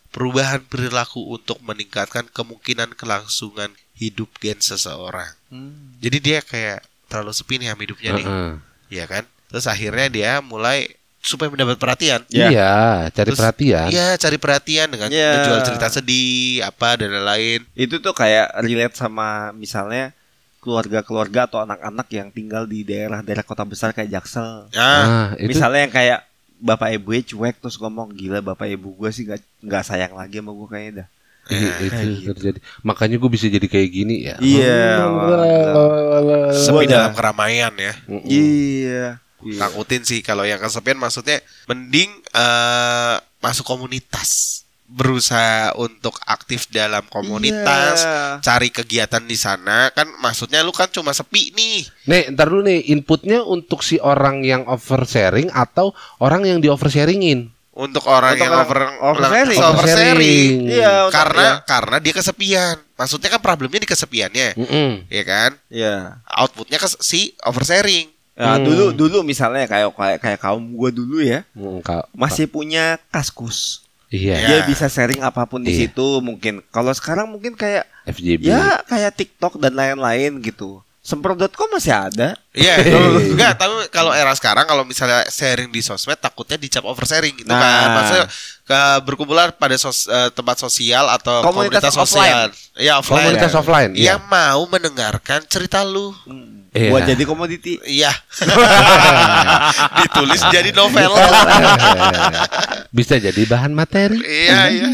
perubahan perilaku untuk meningkatkan kemungkinan kelangsungan hidup gen seseorang. Hmm. Jadi dia kayak terlalu sepi nih hidupnya nih, Heeh. ya kan? Terus akhirnya dia mulai supaya mendapat perhatian. Ya. iya cari Terus, perhatian Iya, cari perhatian dengan Ya. menjual cerita sedih, apa dan lain-lain. Itu tuh kayak relate sama misalnya keluarga-keluarga atau anak-anak yang tinggal di daerah-daerah kota besar kayak Jaksel. Nah, nah itu Misalnya yang kayak bapak ibu cuek terus ngomong gila bapak ibu gue sih nggak nggak sayang lagi sama gue kayaknya dah. Iya, itu kayak gitu. terjadi. Makanya gue bisa jadi kayak gini ya. Iya, sepi Gua dalam keramaian ya. Mm-mm. Iya. Takutin sih kalau yang kesepian maksudnya mending eh, masuk komunitas. Berusaha untuk aktif dalam komunitas, Iya. cari kegiatan di sana kan maksudnya lu kan cuma sepi nih. Nih, ntar dulu nih inputnya untuk si orang yang oversharing atau orang yang di oversharingin. Untuk orang Untuk yang orang over oversharing. oversharing. Iya, untuk- Karena iya. karena dia kesepian. Maksudnya kan problemnya di kesepiannya, Mm-mm. ya kan? Iya. Outputnya ke si oversharing. Nah, Hmm. dulu dulu misalnya kayak kayak kayak kaum gue dulu ya Mm, ka- masih punya kaskus. Iya, Ya. Dia bisa sharing apa pun di Iya. situ mungkin. Kalau sekarang mungkin kayak FJB. ya kayak TikTok dan lain-lain gitu. Semprot.com masih ada. Iya, kalau- enggak, tapi kalau era sekarang kalau misalnya sharing di sosmed takutnya dicap oversharing gitu kan. Nah. Maksudnya ke berkumpulan pada sos- eh, tempat sosial atau Komunitas komunitas, sosial. Iya, offline. Komunitas offline. Yang mau mendengarkan cerita lu. Iya. Buat jadi komoditi. Iya. Ditulis jadi novel. bisa jadi bahan materi. iya, iya.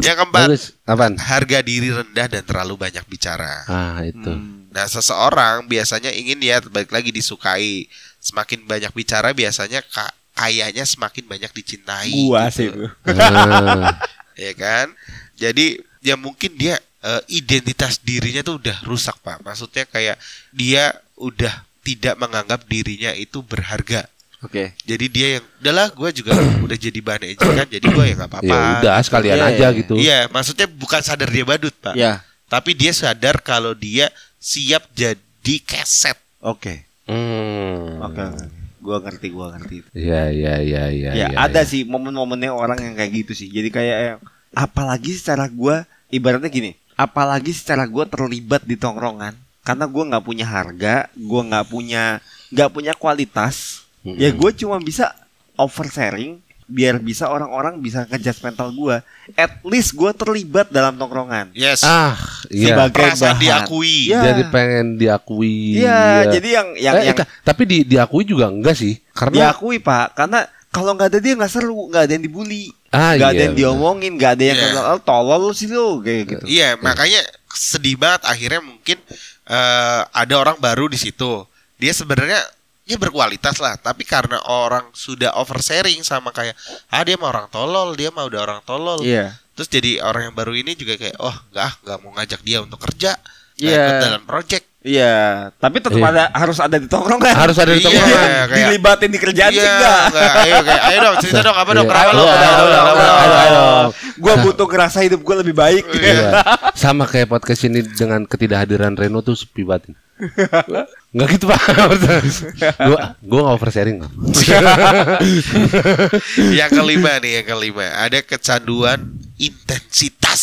Yang keempat, Bagus. Apaan? harga diri rendah dan terlalu banyak bicara. Ah, itu. Nah, seseorang biasanya ingin ya balik lagi disukai. Semakin banyak bicara biasanya ka- kayaknya semakin banyak dicintai. Gua gitu. sih itu. Ah, ya kan? Jadi ya mungkin dia eh, identitas dirinya tuh udah rusak pak. Maksudnya kayak dia udah tidak menganggap dirinya itu berharga. Oke. Jadi dia yang udahlah gue juga udah jadi bahan ejekan jadi gue ya nggak apa-apa. ya udah sekalian Iya, aja iya. gitu. Iya, maksudnya bukan sadar dia badut pak. Ya. Tapi dia sadar kalau dia siap jadi di keset. Oke. Hmm. Oke. oke. Gua ngerti, gua ngerti. Iya iya iya iya. ya iya, ada iya. sih momen-momennya orang yang kayak gitu sih. Jadi kayak yang- apalagi secara gua ibaratnya gini, apalagi secara gua terlibat di tongkrongan karena gua nggak punya harga, gua nggak punya nggak punya kualitas. Mm-mm. Ya gue cuma bisa oversharing biar bisa orang-orang bisa ngejudge mental gua. At least gua terlibat dalam tongkrongan. Yes. Ah, iya. Sebagai Perasaan bahan. diakui. Iya. Jadi pengen diakui. Iya, jadi yang yang, Eh, yang eh, tapi di, diakui juga enggak sih? Karena diakui pak, karena kalau nggak ada dia nggak seru, nggak ada yang dibully, ah, nggak ada iya, yang benar. diomongin, nggak ada yang kata, "Oh, tolol lu sih lu kayak gitu. Iya, makanya sedih banget akhirnya mungkin eh, ada orang baru di situ. Dia sebenarnya ya berkualitas lah, tapi karena orang sudah oversharing sama kayak ah dia mah orang tolol, dia mah udah orang tolol. Iya. Terus jadi orang yang baru ini juga kayak oh enggak ah, nggak mau ngajak dia untuk kerja. nggak Iya. ikut dalam project. Iya, tapi tetap Iya. ada harus ada di tongkrongan. Harus ada di Iya, tongkrongan. kayak- Dilibatin di kerjaan sih Iya, enggak. enggak. Ayo, kayak, ayo dong, cerita dong apa dong? Iya. Ayo, lo? ayo. Gua butuh ngerasa hidup gua lebih baik. Iya. Sama kayak podcast ini dengan ketidakhadiran Reno tuh sepi batin. Enggak gitu pak Gua Gua gak oversharing kok yang kelima nih, yang kelima ada kecanduan intensitas.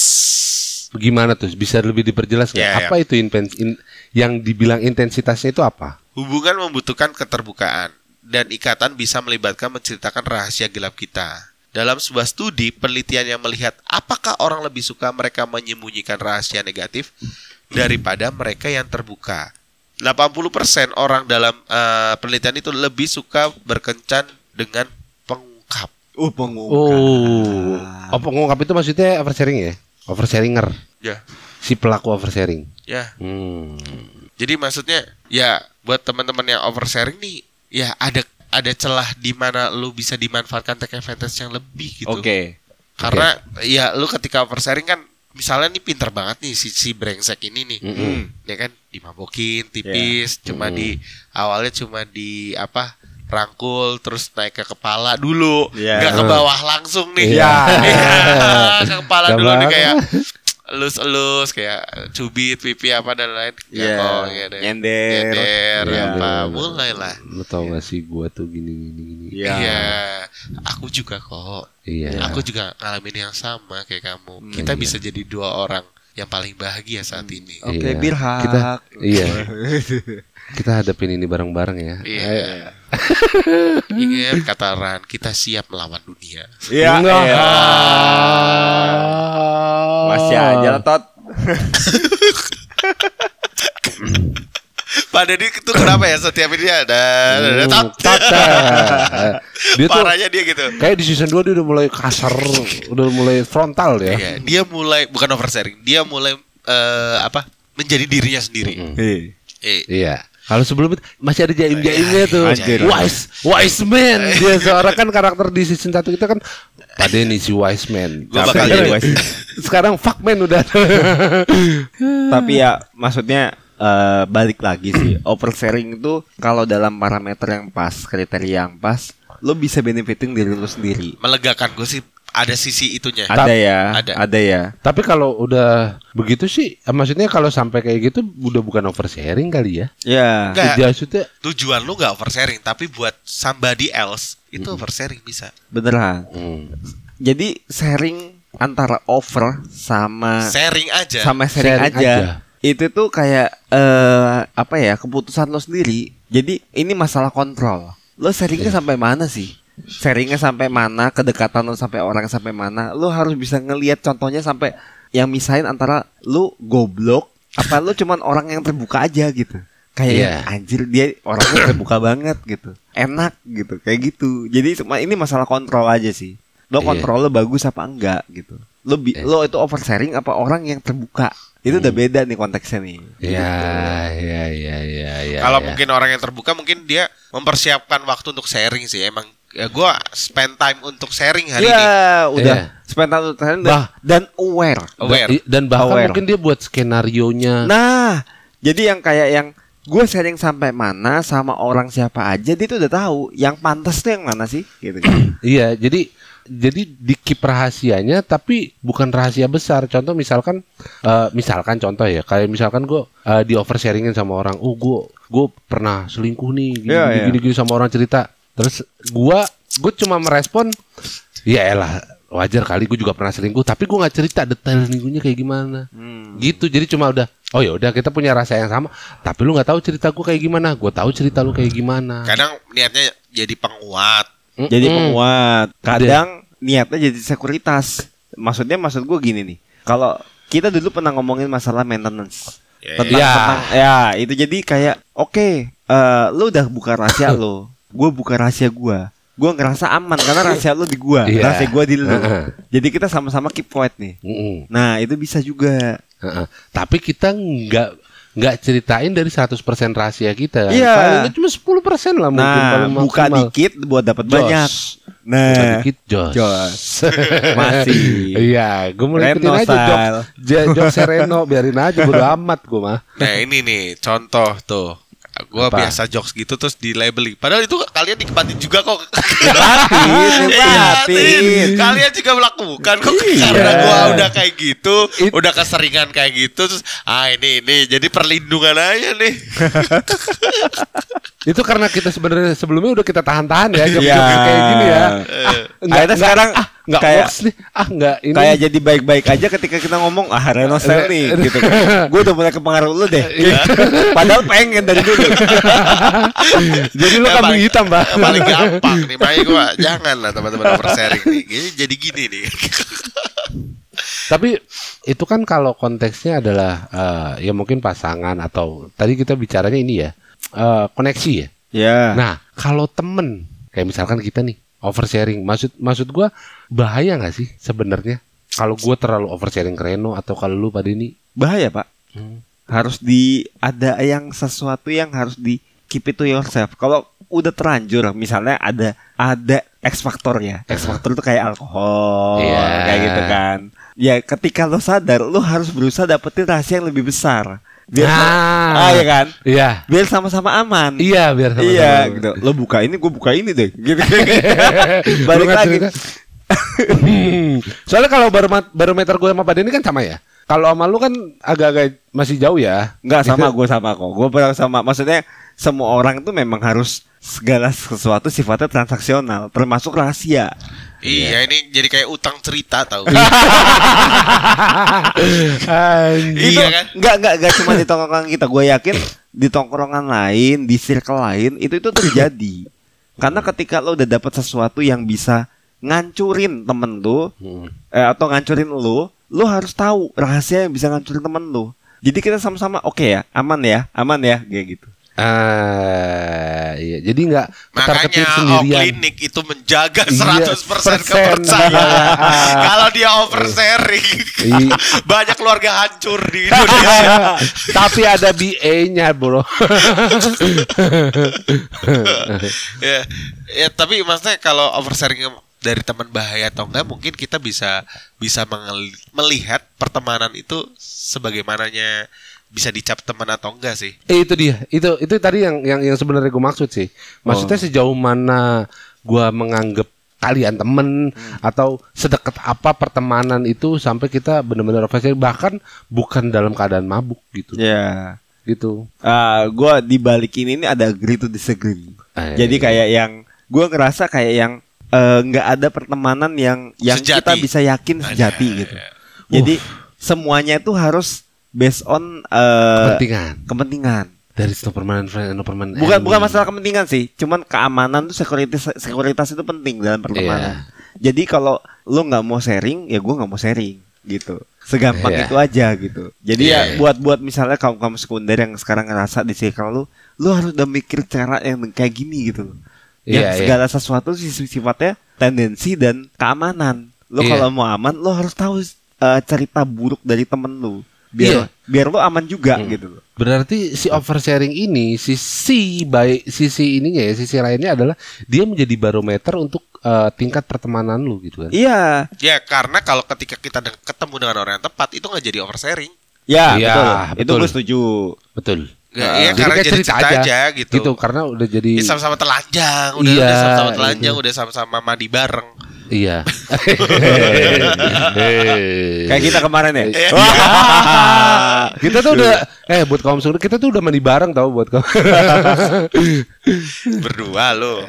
Gimana tuh bisa lebih diperjelas nggak? Iya, Apa itu inten- in- Yang dibilang intensitasnya itu apa? Hubungan membutuhkan keterbukaan dan ikatan bisa melibatkan menceritakan rahasia gelap kita. Dalam sebuah studi, penelitian yang melihat apakah orang lebih suka mereka menyembunyikan rahasia negatif daripada mereka yang terbuka. 80% orang dalam eh, penelitian itu lebih suka berkencan dengan pengungkap. Uh, pengungkap. Oh Oh pengungkap itu maksudnya oversharing ya? Overshaриnger Ya, Si pelaku oversharing ya. hmm. Jadi maksudnya ya buat teman-teman yang oversharing nih, ya ada ada celah di mana lu bisa dimanfaatkan take advantage yang lebih gitu. Oke. Karena ya lu ketika oversharing kan misalnya nih pinter banget nih si si brengsek ini nih. Mm-mm. Ya kan dimabokin tipis, cuma Mm. di awalnya cuma di apa? rangkul terus naik ke kepala dulu, Iya. nggak ke bawah langsung nih. Iya. Iya, ke kepala dulu nih Gampang. kayak elus-elus kayak cubit pipi apa dan lain Iya. Ya, oh, deh. Nyender. Nyender, Iya. apa mulailah Lu tau gak sih gua tuh gini gini gini Iya. Iya, aku juga kok. Iya Aku juga ngalamin yang sama kayak kamu. Kita Iya. bisa jadi dua orang yang paling bahagia saat ini. Oke, Iya. birhak. Kita Iya Kita hadapin ini bareng-bareng ya Iya. Ingat kata Ran, kita siap melawan dunia. Iya. Enggak. iya. Masih aja Tot. Pak Deddy itu kenapa ya setiap ini ada ada Hmm, tot. tata. Dia tuh Parahnya dia gitu. kayak di season 2 dia udah mulai kasar, udah mulai frontal ya. Iya, dia mulai bukan oversharing, dia mulai eh, apa? menjadi dirinya sendiri. Mm-mm. Iya. Eh, Iya. Kalau sebelum itu masih ada jaim-jaimnya tuh. Anjir. Wise, wise man. Dia seorang kan karakter di season 1 kita kan Pak Denny si wise man. Gua bakal Sekarang- jadi wise Sekarang fuck man udah. Tapi ya maksudnya eh, balik lagi sih oversharing itu kalau dalam parameter yang pas, kriteria yang pas, lo bisa benefiting diri lo sendiri. melegakan gue sih ada sisi itunya. Ada ya, Ada. ada ya. Tapi kalau udah begitu sih, maksudnya kalau sampai kayak gitu udah bukan oversharing kali ya? Ya. Enggak. Maksudnya Tujuan lu nggak oversharing, tapi buat somebody else itu oversharing bisa. Beneran. hmm, Jadi sharing antara over sama Sharing aja. sama sharing, Sharing aja. aja. Itu tuh kayak eh apa ya keputusan lo sendiri. Jadi ini masalah kontrol. Lo sharingnya sampai mana sih? Sharingnya sampai mana? Kedekatan lo sampai orang sampai mana? Lo harus bisa ngelihat contohnya sampai yang misahin antara lo goblok apa lo cuman orang yang terbuka aja gitu. Kayak Iya. anjir dia orangnya terbuka banget gitu. Enak gitu, kayak gitu. Jadi cuma ini masalah kontrol aja sih. Lo Iya. kontrol lo bagus apa enggak gitu. Lo bi- Iya. lo itu oversharing apa orang yang terbuka? Itu udah beda nih konteksnya nih. ya, ya, ya, ya, ya. Kalau ya. mungkin orang yang terbuka mungkin dia mempersiapkan waktu untuk sharing sih. Emang ya gue spend time untuk sharing hari ini. Iya, udah Iya. spend time untuk sharing dan, Bah. dan aware. Aware. I- dan bahkan Aware. mungkin dia buat skenario nya Nah, jadi yang kayak yang gue sharing sampai mana sama orang siapa aja dia tuh udah tahu yang pantas tuh yang mana sih gitu iya jadi jadi dikip rahasianya tapi bukan rahasia besar. Contoh misalkan eh, misalkan contoh ya kayak misalkan gue di oversharingin sama orang, "Oh, gue gue pernah selingkuh nih gini Iya, gini, iya. gini, gini sama orang cerita." Terus gua gue cuma merespon, "Ya elah, wajar kali gue juga pernah selingkuh, tapi gue nggak cerita detail selingkuhnya kayak gimana." Hmm. Gitu. Jadi cuma udah, "Oh ya udah kita punya rasa yang sama, tapi lu nggak tahu cerita gue kayak gimana. Gue tahu cerita lu kayak gimana." Kadang niatnya jadi penguat. Jadi Mm-mm. penguat. Kadang niatnya jadi sekuritas. Maksudnya maksud gue gini nih. Kalau kita dulu pernah ngomongin masalah maintenance. Ya, Tentang, Ya. tentang- ya itu jadi kayak oke, eh, lu udah buka rahasia lo, gue buka rahasia gue. Gue ngerasa aman karena rahasia lu di gua, Iya. rahasia gua di lu. Heeh. Jadi kita sama-sama keep quiet nih. Mm-mm. Nah, itu bisa juga. Heeh. Tapi kita nggak nggak ceritain dari 100% rahasia kita. Iya. Paling cuma 10% lah mungkin Nah, paling buka dikit buat dapat Jos. banyak. Buka Nah, dikit jos. jos. Masih. Iya, gue mau ikutin Reno aja jok, style. j- jok Sereno, biarin aja bodo amat gue mah. Nah ini nih contoh tuh Gua Apa? biasa jokes gitu terus di labeling Padahal itu kalian nikmatin juga kok Nikmatin, nikmatin. Kalian juga melakukan kok Iya. Karena gua udah kayak gitu It- Udah keseringan kayak gitu Terus ah ini ini Jadi perlindungan aja nih Itu karena kita sebenarnya sebelumnya udah kita tahan-tahan ya Iya. kayak gini ya. Ah, Akhirnya enggak, sekarang ah, enggak kayak- works nih. Ah, enggak ini. Kayak jadi baik-baik aja ketika kita ngomong ah Reno nih gitu. Gue udah mulai kepengaruh lu deh. Iya. Padahal pengen dari dulu. jadi lu kambing paling- hitam, Bang. yang Paling gampang nih Makanya gua Jangan lah teman-teman oversharing nih Jadi gini nih Tapi itu kan kalau konteksnya adalah eh, ya mungkin pasangan atau tadi kita bicaranya ini ya eh, koneksi ya. Ya. Nah kalau temen kayak misalkan kita nih oversharing, maksud maksud gua bahaya nggak sih sebenarnya kalau gua terlalu oversharing ke Reno atau kalau lu pada ini? Bahaya, Pak. Hmm. Harus di ada yang sesuatu yang harus di keep it to yourself. Kalau udah terlanjur misalnya ada ada X faktor ya. X faktor itu kayak alkohol Iya. kayak gitu kan. Ya ketika lo sadar lo harus berusaha dapetin rahasia yang lebih besar. Biar Nah. ah ya kan? Iya, Biar sama-sama aman. iya biar sama-sama. Iya gitu. Lo buka ini, gue buka ini deh. Gitu. Balik nggak lagi. Hmm. Soalnya kalau baromet- barometer gue sama Pak Denny kan sama ya. Kalau sama lu kan agak-agak masih jauh ya. Enggak sama gue sama kok. Gue pernah sama. Maksudnya semua orang tuh memang harus segala sesuatu sifatnya transaksional, termasuk rahasia. Iya ini jadi kayak utang cerita tau Iya kan? enggak enggak enggak cuma di tongkrongan kita. Gue yakin di tongkrongan lain, di circle lain itu itu terjadi. Karena ketika lo udah dapat sesuatu yang bisa ngancurin temen lo Hmm. eh, atau ngancurin lo, lo harus tahu rahasia yang bisa ngancurin temen lo. Jadi kita sama-sama oke ya, aman ya, aman ya, kayak gitu. Ah, iya. Jadi nggak Makanya oh, sendirian. klinik itu menjaga Iya, 100% persen. kepercayaan Kalau dia oversharing Iya. Banyak keluarga hancur di Indonesia Tapi ada BA-nya, Bro. ya, ya tapi maksudnya kalau oversharing dari teman bahaya atau enggak mungkin kita bisa bisa melihat pertemanan itu sebagaimananya bisa dicap teman atau enggak sih. Eh, itu dia. Itu itu tadi yang yang yang sebenarnya gue maksud sih. Maksudnya sejauh mana gua menganggap kalian temen atau sedekat apa pertemanan itu sampai kita benar-benar oversharing bahkan bukan dalam keadaan mabuk gitu. Ya. Gitu. Ah, gua di balik ini ini ada agree to disagree. Eh, Jadi kayak yang gua ngerasa kayak yang eh, nggak ada pertemanan yang yang Sejati. kita bisa yakin sejati gitu. Jadi semuanya itu harus based on eh, kepentingan kepentingan. dari no permanent friend no permanent Bukan enemy. bukan masalah kepentingan sih, cuman keamanan tuh sekuritas sekuritas itu penting dalam pertemanan. Jadi kalau lu nggak mau sharing, ya gua nggak mau sharing gitu. Segampang Iya. itu aja gitu. Jadi Iya, ya iya. buat buat misalnya kaum kaum sekunder yang sekarang ngerasa di circle lu, lu harus udah mikir cara yang kayak gini gitu. Yang Iya, iya. segala sesuatu sih sifatnya tendensi dan keamanan. Lu Iya. kalau mau aman, lu harus tahu eh, cerita buruk dari temen lu. Iya. Biar biar lu aman juga Hmm. gitu loh. Berarti si oversharing ini sisi baik sisi ininya ya sisi lainnya adalah dia menjadi barometer untuk eh, tingkat pertemanan lu gitu kan. Iya. Ya karena kalau ketika kita de- ketemu dengan orang yang tepat itu nggak jadi oversharing. Ya, Iya, betul. Itu betul. gue setuju. Betul. Ya, Ah, iya, jadi karena kayak jadi cerita cerita, aja, aja, gitu. Gitu karena udah jadi Ya, sama-sama telanjang, udah, Iya, udah sama-sama telanjang, itu. udah sama-sama mandi bareng. Iya. Kayak kita kemarin ya. Iya. kita tuh udah eh buat kaum suruh kita tuh udah mandi bareng tau buat kaum. Berdua lo.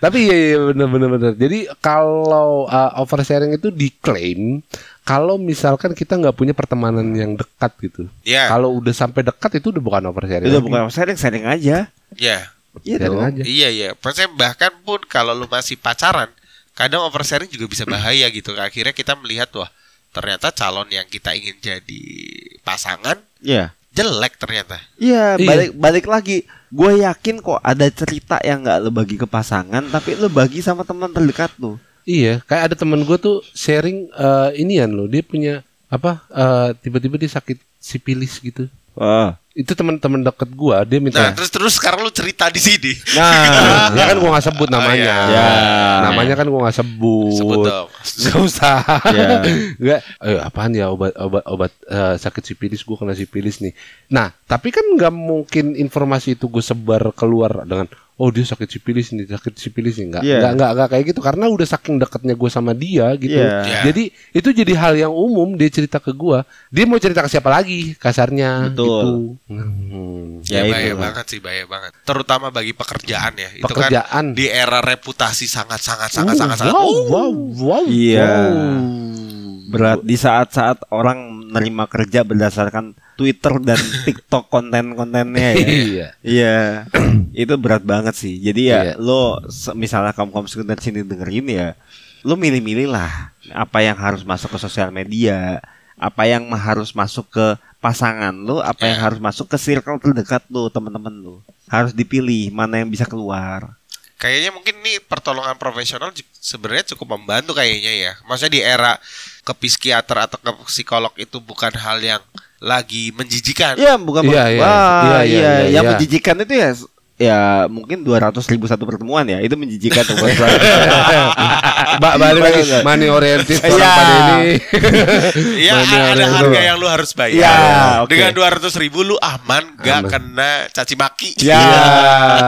Tapi iya, iya bener bener bener. Jadi kalau uh, oversharing itu diklaim kalau misalkan kita nggak punya pertemanan yang dekat gitu. Ya. Kalau udah sampai dekat itu udah bukan oversharing. Udah lagi. bukan sharing, sharing aja. Ya. Iya dong. aja. Iya iya. Maksudnya bahkan pun kalau lu masih pacaran, kadang oversharing juga bisa bahaya gitu. Akhirnya kita melihat wah ternyata calon yang kita ingin jadi pasangan Iya. jelek ternyata. Iya, Iya. balik balik lagi. Gue yakin kok ada cerita yang nggak lo bagi ke pasangan, tapi lo bagi sama teman terdekat lo. Iya, kayak ada temen gue tuh sharing eh, inian loh. Dia punya apa? eh, tiba-tiba dia sakit sipilis gitu. Wah. Itu teman-teman deket gue, dia minta. Nah, terus terus sekarang lu cerita di sini. Nah, ya kan gue nggak sebut namanya. Oh, iya. Namanya kan gue nggak sebut. Sebut dong. Gak usah. Iya. Nggak. Eh, apaan ya obat obat obat eh, sakit sipilis gue kena sipilis nih. Nah, tapi kan nggak mungkin informasi itu gue sebar keluar dengan oh dia sakit sipilis nih sakit sipilis nih nggak Iya. nggak nggak nggak kayak gitu karena udah saking dekatnya gue sama dia gitu. Iya. Iya. Jadi itu jadi hal yang umum dia cerita ke gue. Dia mau cerita ke siapa lagi kasarnya Betul. gitu. Hmm. Ya, Ya, bahaya itu. banget sih, bahaya banget. Terutama bagi pekerjaan ya. Itu Pekerjaan. kan di era reputasi sangat sangat sangat Uh, sangat sangat. wow, wow, wow, Iya. wow. berat di saat-saat orang menerima kerja berdasarkan Twitter dan TikTok konten-kontennya ya. Iya. Iya, itu berat banget sih. Jadi ya Iya. lo misalnya kamu kamu sekedar sini dengerin ya, lo milih-milih lah apa yang harus masuk ke sosial media, apa yang harus masuk ke pasangan lo, apa yang harus masuk ke circle terdekat lo, teman-teman lo. Harus dipilih mana yang bisa keluar. Kayaknya mungkin nih pertolongan profesional sebenarnya cukup membantu kayaknya ya. Maksudnya di era ke psikiater atau ke psikolog itu bukan hal yang lagi menjijikan. Iya, bukan Iya, Wah, iya. iya, Iya, iya, iya, Yang iya. menjijikan itu ya ya mungkin 200 ribu satu pertemuan ya itu menjijikan tuh buat. Mbak balik lagi money oriented orang Iya. pada ini. Iya Money a- ada harga yang lu harus bayar. Iya, oke. Dengan dua ratus ribu lu aman, gak Aman. kena caci maki. Ya, Iya.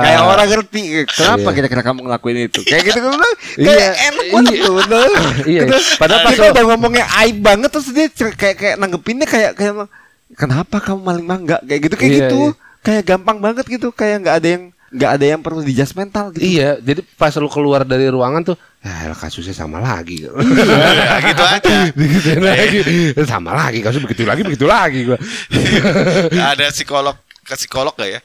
kayak orang ngerti kenapa Iya. kira-kira kamu ngelakuin itu. Kayak gitu kan Iya, kayak enak banget iya. tuh, bener. Iya, padahal pas kita lo- udah ngomongnya aib banget terus dia kayak kayak nanggepinnya kayak kayak kenapa kamu maling mangga kayak gitu kayak Iya, gitu. iya. Kayak gampang banget gitu, kayak nggak ada yang nggak ada yang perlu dijudge mental gitu. Iya, jadi pas lu keluar dari ruangan tuh, ya kasusnya sama lagi. Ya, gitu aja. Digituin lagi. sama lagi, kasus begitu lagi, begitu lagi gua. ada psikolog ke psikolog gak ya?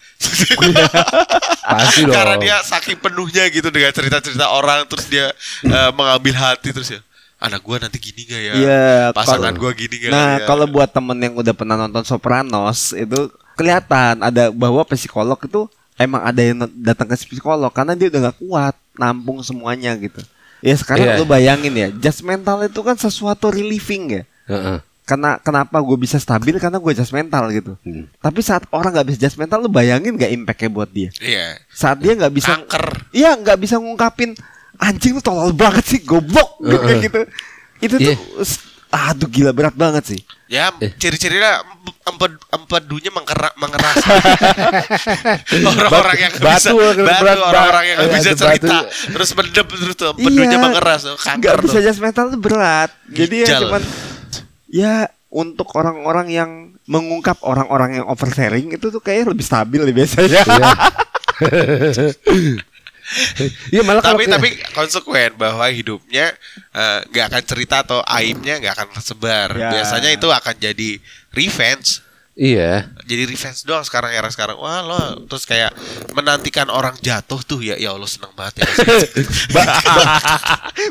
Pasti dong. Karena dia saking penuhnya gitu dengan cerita-cerita orang terus dia eh, mengambil hati terus ya. Anak gua nanti gini gak ya? Iya, Pasangan kalau- gua gini gak? Nah, ya? kalau buat temen yang udah pernah nonton Sopranos itu kelihatan ada bahwa psikolog itu emang ada yang datang ke psikolog karena dia udah gak kuat nampung semuanya gitu. Ya sekarang Iya. lu bayangin ya, judgmental itu kan sesuatu relieving ya. Heeh. Karena kenapa gue bisa stabil karena gue judgmental gitu. Hmm. Tapi saat orang nggak bisa judgmental, lu bayangin gak impactnya buat dia? Iya. Saat dia nggak bisa, Kanker. iya nggak bisa ngungkapin anjing lu tolol banget sih, goblok gitu, kayak gitu. Itu Iya. tuh, s- aduh gila berat banget sih. Ya, Eh. ciri-cirinya emped empedunya mengerak mengeras. orang-orang yang nggak Batu, bisa berat, batu, orang-orang yang eh, bisa cerita, batu. terus mendem terus tuh empedunya mengeras, tuh, kanker Nggak bisa tuh. judgmental tuh berat. Jadi ya Ginjal. cuman ya untuk orang-orang yang mengungkap orang-orang yang oversharing itu tuh kayaknya lebih stabil nih biasanya. Iya. Malah kalau tapi kayak- tapi konsekuen bahwa hidupnya eh, nggak akan cerita atau aibnya nggak akan tersebar. Ya. Biasanya itu akan jadi revenge. Iya. Jadi revenge doang sekarang era sekarang. Wah lo terus kayak menantikan orang jatuh tuh ya ya Allah seneng banget ya.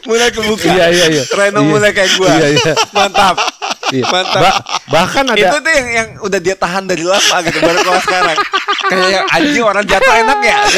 mulai kebuka. Iya, iya, iya. Reno Iya. mulai kayak gua. Iya, iya. Mantap. Iya. Mantap. Ba- bahkan ada Itu tuh yang, yang udah dia tahan dari lama gitu baru keluar sekarang. Kayak yang anjing orang jatuh enak ya.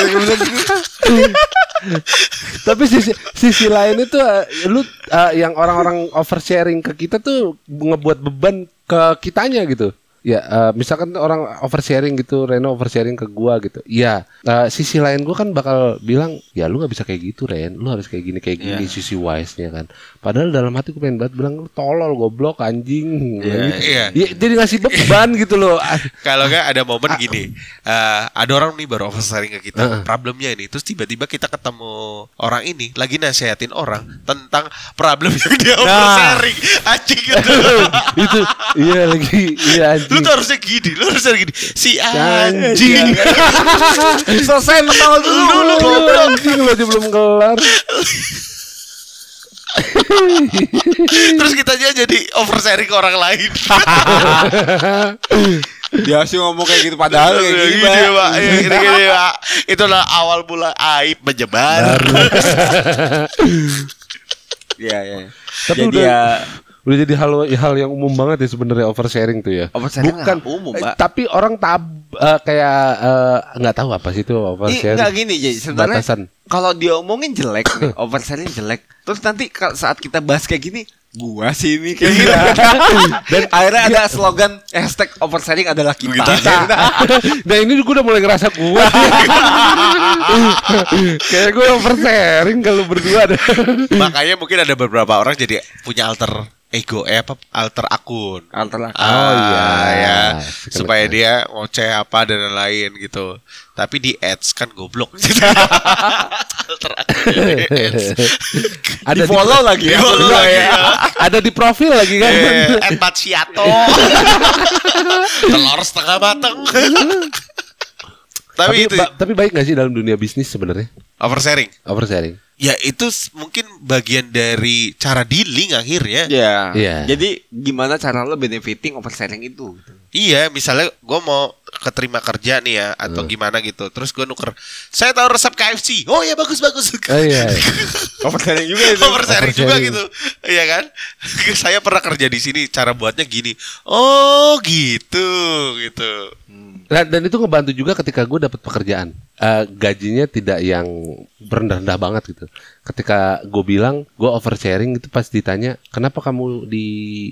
tapi sisi sisi lain itu eh, lu eh, yang orang-orang oversharing ke kita tuh ngebuat beban ke kitanya gitu ya eh, misalkan orang oversharing gitu Reno oversharing ke gua gitu ya eh, sisi lain gua kan bakal bilang ya lu nggak bisa kayak gitu Ren lu harus kayak gini kayak gini Iya. sisi wise nya kan padahal dalam hati gue pengen banget bilang lu tolol goblok anjing Iya, gitu. iya. Ya, jadi ngasih beban gitu loh Ah, Kalau nggak ada momen gini, eh, ada orang nih baru oversharing ke kita, Heeh. problemnya ini, terus tiba-tiba kita ketemu orang ini lagi nasehatin orang tentang problem yang dia Nah. oversharing, anjing gitu. itu iya lagi iya lu tuh harusnya gini, lu harusnya gini, si Anjing. Selesai ketawa dulu. Dulu goblok anjing lu aja belum kelar terus kita aja jadi oversharing ke orang lain. Dia sih ngomong kayak gitu padahal kayak gini, Gini, Pak. Ya, gini, gini, Pak. Itulah awal mula aib menyebar. Iya, iya. Tapi Jadi udah- ya udah jadi hal hal yang umum banget ya sebenarnya oversharing tuh ya Oversharing bukan nggak umum, eh, Pak. tapi orang tab eh, kayak eh, nggak tahu apa sih itu oversharing enggak gini jadi sebenarnya kalau dia omongin jelek nih, oversharing jelek. Terus nanti saat kita bahas kayak gini, gua sih ini kayak gitu. Dan akhirnya ada slogan hashtag oversharing adalah kita. Kita. nah ini gue udah mulai ngerasa kuat kayak gue oversharing kalau berdua deh Makanya mungkin ada beberapa orang jadi punya alter ego eh apa alter akun. Alternatif. Oh, iya. ya supaya dia ngoceh apa dan lain-lain gitu. Tapi di ads kan goblok. alter akun di ads. ada Di follow lagi ya. Follow lagi, ya. ya. ada di profil lagi kan Eh, Macchiato. Telur setengah matang. Tapi tapi, itu ba- tapi baik gak sih dalam dunia bisnis sebenarnya oversharing. oversharing Ya itu mungkin bagian dari cara dealing akhirnya. Iya. Iya. Jadi gimana cara lo benefiting oversharing itu? gitu. Iya, misalnya gue mau keterima kerja nih ya atau Hmm. gimana gitu. Terus gue nuker, saya tahu resep KFC. Oh ya bagus bagus. oh iya, iya. Oversharing juga itu. Oversharing juga gitu, iya kan? saya pernah kerja di sini, cara buatnya gini. Oh gitu, gitu. Nah, dan itu ngebantu juga ketika gue dapat pekerjaan. Eh, gajinya tidak yang rendah-rendah banget gitu. Ketika gue bilang gue oversharing itu pas ditanya kenapa kamu di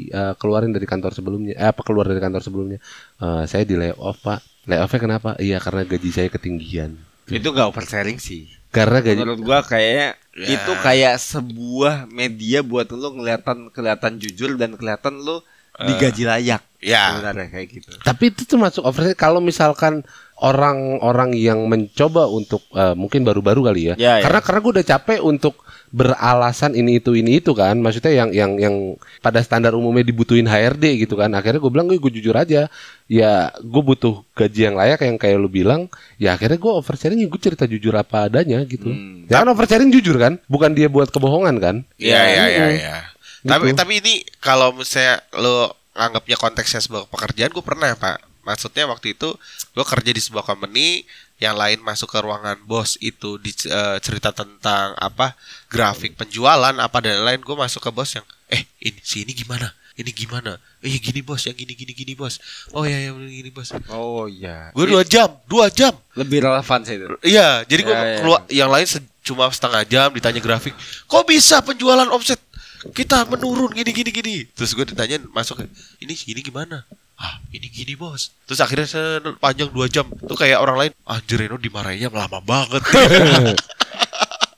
eh, keluarin dari kantor sebelumnya, eh, apa keluar dari kantor sebelumnya? "Eh, saya di layoff pak. Layoffnya kenapa? Iya karena gaji saya ketinggian. Itu gak oversharing sih. Karena gaji Menurut gua kayaknya Ya. itu kayak sebuah media buat lo kelihatan kelihatan jujur dan kelihatan lo digaji layak. ya. Sebenarnya kayak gitu. Tapi itu termasuk oversharing kalau misalkan orang-orang yang mencoba untuk eh, mungkin baru-baru kali ya. Ya, ya. karena karena gue udah capek untuk beralasan ini itu ini itu kan. Maksudnya yang yang yang pada standar umumnya dibutuhin HRD gitu kan. Akhirnya gue bilang gue jujur aja. Ya gue butuh gaji yang layak yang kayak lu bilang. Ya akhirnya gue oversharing gue cerita jujur apa adanya gitu. Hmm. Ya kan oversharing jujur kan. Bukan dia buat kebohongan kan. Iya, iya, iya, Mm-mm. iya. Tapi Gitu. tapi ini kalau misalnya lo anggapnya konteksnya sebuah pekerjaan, gue pernah pak. Maksudnya waktu itu gue kerja di sebuah company, yang lain masuk ke ruangan bos itu di eh, cerita tentang apa grafik penjualan apa dan lain gue masuk ke bos yang eh ini si ini gimana ini gimana eh gini bos yang gini gini gini bos oh ya ya gini bos Oh iya. gue dua jam dua jam Lebih relevan sih itu. Iya, jadi gua Ya, ya. keluar yang lain se- cuma setengah jam ditanya grafik. Kok bisa penjualan omset kita menurun gini gini gini. Terus gue ditanya masuk ini gini gimana? Ah, ini gini bos. Terus akhirnya sepanjang dua jam tuh kayak orang lain, anjir Reno dimarahinnya lama banget.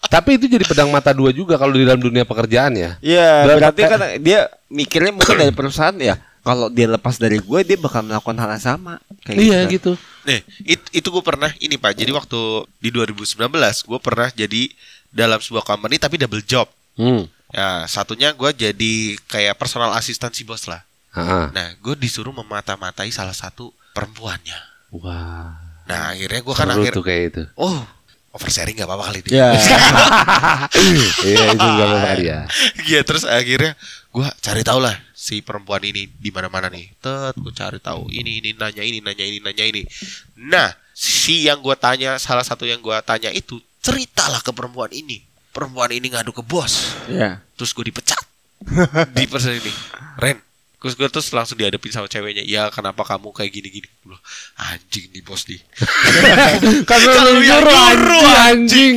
Tapi itu jadi pedang mata dua juga kalau di dalam dunia pekerjaan ya. Iya, berarti kan dia mikirnya mungkin dari perusahaan ya. Kalau dia lepas dari gue, dia bakal melakukan hal yang sama. Kayak Iya gitu. gitu. Nih, it- itu gue pernah ini Pak. Jadi waktu di 2019 gue pernah jadi dalam sebuah company tapi double job. Hmm. Ya, satunya gue jadi kayak personal assistant si bos lah. Ha-ha. Nah, gue disuruh memata-matai salah satu perempuannya. Wah. Nah, akhirnya gue kan akhir, tuh kayak itu. oh, oversharing gak apa-apa kali ini. Iya. Iya itu gak apa-apa ya. Iya, terus akhirnya gue cari tahu lah si perempuan ini di mana-mana nih. Tet, gue cari tahu ini ini nanya ini nanya ini nanya ini. Nah, si yang gue tanya salah satu yang gue tanya itu ceritalah ke perempuan ini. Perempuan ini ngadu ke bos. Iya. Terus gue dipecat di person ini. Ren, Terus gue terus langsung dihadapin sama ceweknya Ya kenapa kamu kayak gini-gini Loh, Anjing nih bos nih Karena lu yang nyuruh nyuruh, anjing.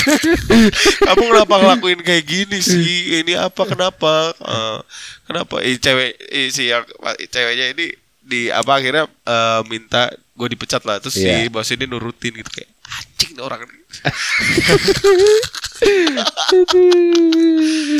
Kamu kenapa ngelakuin kayak gini sih? Ini apa kenapa? Eh, kenapa? Eh, cewek eh, si yang ceweknya ini di apa akhirnya eh, minta gue dipecat lah terus Iya. si bos ini nurutin gitu kayak anjing nih orang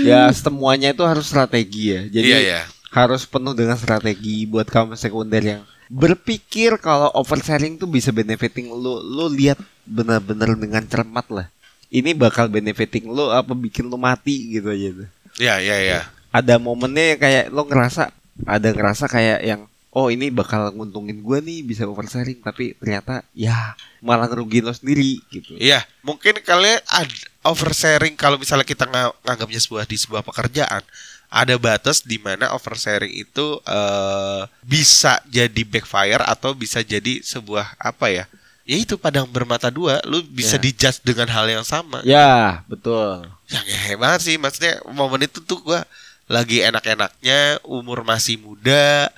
Ya semuanya itu harus strategi ya. Jadi iya ya harus penuh dengan strategi buat kamu sekunder yang berpikir kalau oversharing tuh bisa benefiting lu. Lu lihat benar-benar dengan cermat lah. Ini bakal benefiting lu apa bikin lu mati gitu aja tuh. ya ya ya Ada momennya kayak lu ngerasa ada ngerasa kayak yang oh ini bakal nguntungin gua nih bisa oversharing tapi ternyata ya malah ngerugiin lo sendiri gitu. Iya, mungkin kalian ada oversharing kalau misalnya kita nga- nganggapnya sebuah di sebuah pekerjaan, ada batas di mana oversharing itu eh, bisa jadi backfire atau bisa jadi sebuah apa ya? Ya itu padang bermata dua, lu bisa Ya. dijudge dengan hal yang sama. Ya, betul. Yang hebat sih, maksudnya momen itu tuh gua lagi enak-enaknya, umur masih muda,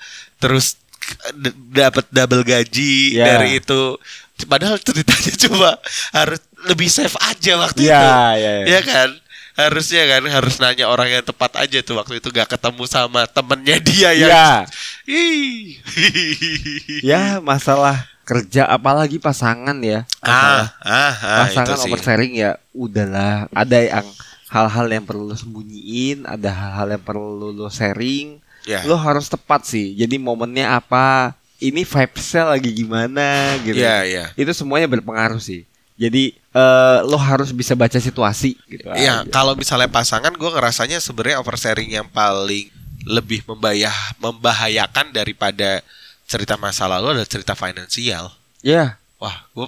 terus dapat double gaji Ya. dari itu. Padahal ceritanya cuma harus lebih safe aja waktu itu. Ya, ya, ya. Ya kan? Harusnya kan harus nanya orang yang tepat aja tuh waktu itu gak ketemu sama temennya dia yang Ya. Ih. Ya, masalah kerja apalagi pasangan ya. ah, ah, ah, pasangan itu sih. oversharing ya udahlah ada yang hal-hal yang perlu lo sembunyiin ada hal-hal yang perlu lo sharing Ya. lo harus tepat sih jadi momennya apa ini vibesnya lagi gimana gitu Ya, ya. itu semuanya berpengaruh sih jadi eh, lo harus bisa baca situasi gitu Iya, kalau misalnya pasangan gue ngerasanya sebenarnya oversharing yang paling lebih membayah membahayakan daripada cerita masa lalu adalah cerita finansial. ya Wah, gue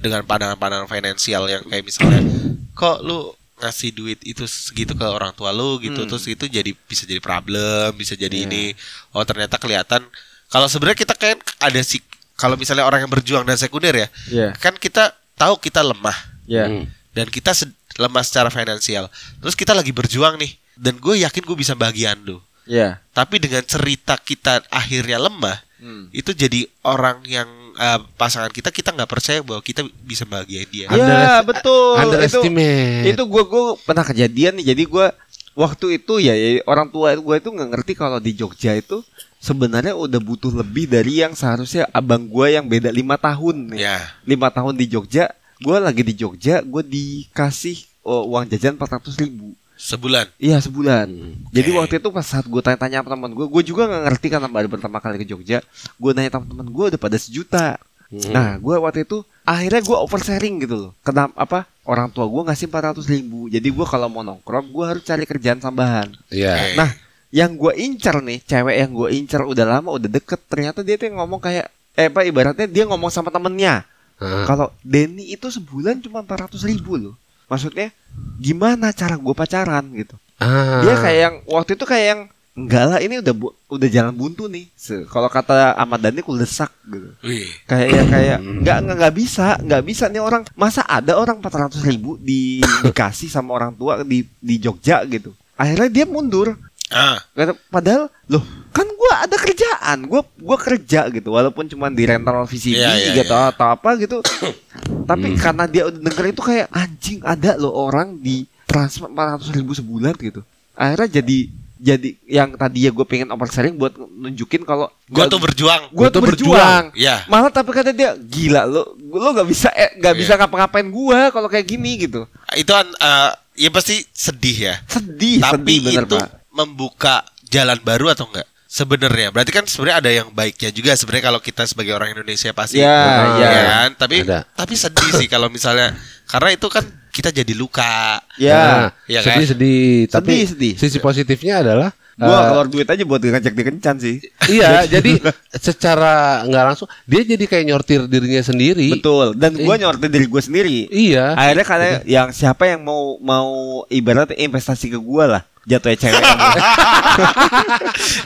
dengan pandangan-pandangan finansial yang kayak misalnya, kok lu ngasih duit itu segitu ke orang tua lu gitu, Hmm. terus itu jadi bisa jadi problem, bisa jadi Iya. ini. Oh ternyata kelihatan kalau sebenarnya kita kan ada sih kalau misalnya orang yang berjuang dan sekunder ya, ya kan kita tahu kita lemah ya Hmm. dan kita lemah secara finansial. Terus kita lagi berjuang nih, dan gue yakin gue bisa bagian lu. ya Tapi dengan cerita kita akhirnya lemah, Hmm. itu jadi orang yang eh, pasangan kita kita nggak percaya bahwa kita bisa bahagiain dia. Under- ya betul itu Underestimate. itu gue gue pernah kejadian nih jadi gue waktu itu ya, ya orang tua gue itu nggak ngerti kalau di Jogja itu sebenarnya udah butuh lebih dari yang seharusnya abang gue yang beda lima tahun nih Ya, lima tahun di Jogja gue lagi di Jogja gue dikasih oh, uang jajan 400 ribu sebulan. iya sebulan Hmm. jadi waktu itu pas saat gue tanya-tanya sama teman gue gue juga nggak ngerti karena baru pertama kali ke Jogja gue nanya teman-teman gue udah pada sejuta Hmm. Nah, gue waktu itu akhirnya gue oversharing gitu loh. Kenapa apa? Orang tua gue ngasih 400 ribu. Jadi gue kalau mau nongkrong, gue harus cari kerjaan tambahan. Iya. Oke. Nah, yang gue incer nih, cewek yang gue incer udah lama, udah deket. Ternyata dia tuh yang ngomong kayak, eh apa ibaratnya dia ngomong sama temennya. Ah. Kalau Denny itu sebulan cuma 400 ribu loh. Maksudnya gimana cara gue pacaran gitu? Ah. Dia kayak yang waktu itu kayak yang enggak lah ini udah bu- udah jalan buntu nih. Kalau kata Ahmad Dhani kulesak gitu Wih, kayak ya kayak nggak nggak bisa nggak bisa nih orang masa ada orang 400 ribu di dikasih sama orang tua di di Jogja gitu akhirnya dia mundur ah, padahal loh kan gua ada kerjaan gua gua kerja gitu walaupun cuma di rental VCD Iya, iya, gitu iya. atau apa gitu tapi karena dia udah denger itu kayak anjing ada loh orang di transfer 400 ribu sebulan gitu akhirnya jadi jadi yang tadi ya gue pengen oversharing buat nunjukin kalau gue gua- tuh berjuang. gue Gua tuh tuh berjuang. Ya, Malah tapi kata dia gila lo lo gak bisa eh, gak Iya. bisa ngapa-ngapain gua kalau kayak gini gitu. itu kan eh, ya pasti sedih ya. Sedih, Tapi sedih bener itu Pak. membuka jalan baru atau enggak? Sebenarnya, berarti kan sebenarnya ada yang baiknya juga sebenarnya kalau kita sebagai orang Indonesia pasti Ya, Ah, ya. ya kan? Tapi Ada. tapi sedih sih kalau misalnya karena itu kan kita jadi luka. Ya. Iya kan? sedih sedih. Tapi Sedih, sedih. sisi positifnya adalah Gua eh, keluar duit aja buat ngajak dia kencan sih. iya, jadi secara nggak langsung dia jadi kayak nyortir dirinya sendiri. Betul. Dan gua Eh. nyortir diri gua sendiri. Iya. Akhirnya kalian yang siapa yang mau mau ibaratnya investasi ke gua lah. Jatuhnya cewek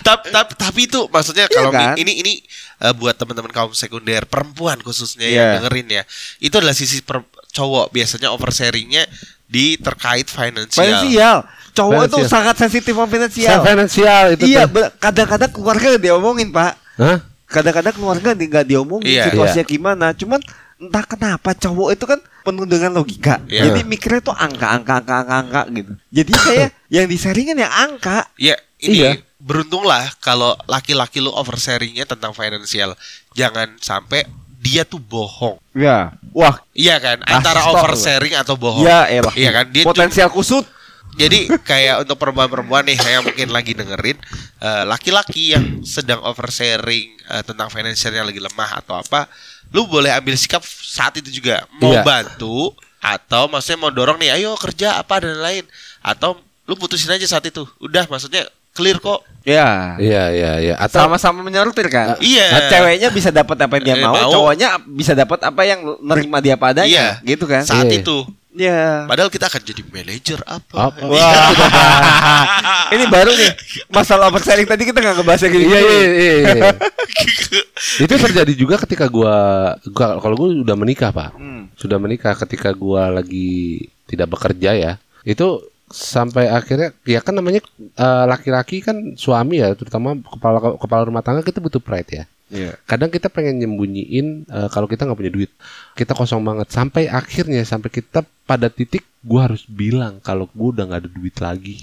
tapi, tapi tapi itu maksudnya Iya kalau kan? ini ini eh, buat teman-teman kaum sekunder perempuan khususnya Iya. yang dengerin ya itu adalah sisi per- cowok biasanya oversharingnya di terkait finansial. finansial. Cowok itu sangat sensitif sama finansial. finansial itu Iya, kadang-kadang keluarga nggak diomongin, Pak. Hah? kadang-kadang keluarga nggak diomongin Iya. situasinya gimana cuman entah kenapa cowok itu kan penuh dengan logika. Iya. Jadi mikirnya tuh angka, angka, angka, angka, angka gitu. Jadi kayak yang disaringin yang angka. Ya, ini Iya. beruntunglah kalau laki-laki lu oversharingnya tentang finansial. Jangan sampai dia tuh bohong. Ya. Wah, Iya kan? Ah, Antara stop. oversharing atau bohong. ya elah. Iya kan? Dia Potensial kusut. Jadi kayak untuk perempuan-perempuan nih yang mungkin lagi dengerin eh, laki-laki yang sedang oversharing eh, tentang finansialnya lagi lemah atau apa, lu boleh ambil sikap saat itu juga mau Iya. bantu atau maksudnya mau dorong nih, ayo kerja apa dan lain atau lu putusin aja saat itu. Udah maksudnya clear kok. Ya. Iya iya iya. Atau Sama-sama menyortir kan. Iya. Nah, ceweknya bisa dapat apa yang dia Eh, mau, mau. cowoknya bisa dapat apa yang nerima dia padanya, Iya. gitu kan? Saat Iya. itu. Iya. Padahal kita akan jadi manajer apa? Apa? Wah. ini baru nih masalah oversharing tadi kita nggak ngebahas kayak gini. Iya iya iya. iya. itu terjadi juga ketika gua, gua kalau gua udah menikah pak Hmm. sudah menikah ketika gua lagi tidak bekerja ya itu sampai akhirnya ya kan namanya eh, laki-laki kan suami ya terutama kepala kepala rumah tangga kita butuh pride ya Iya. kadang kita pengen nyembunyiin eh, kalau kita nggak punya duit. Kita kosong banget. Sampai akhirnya sampai kita pada titik gua harus bilang kalau gua udah nggak ada duit lagi.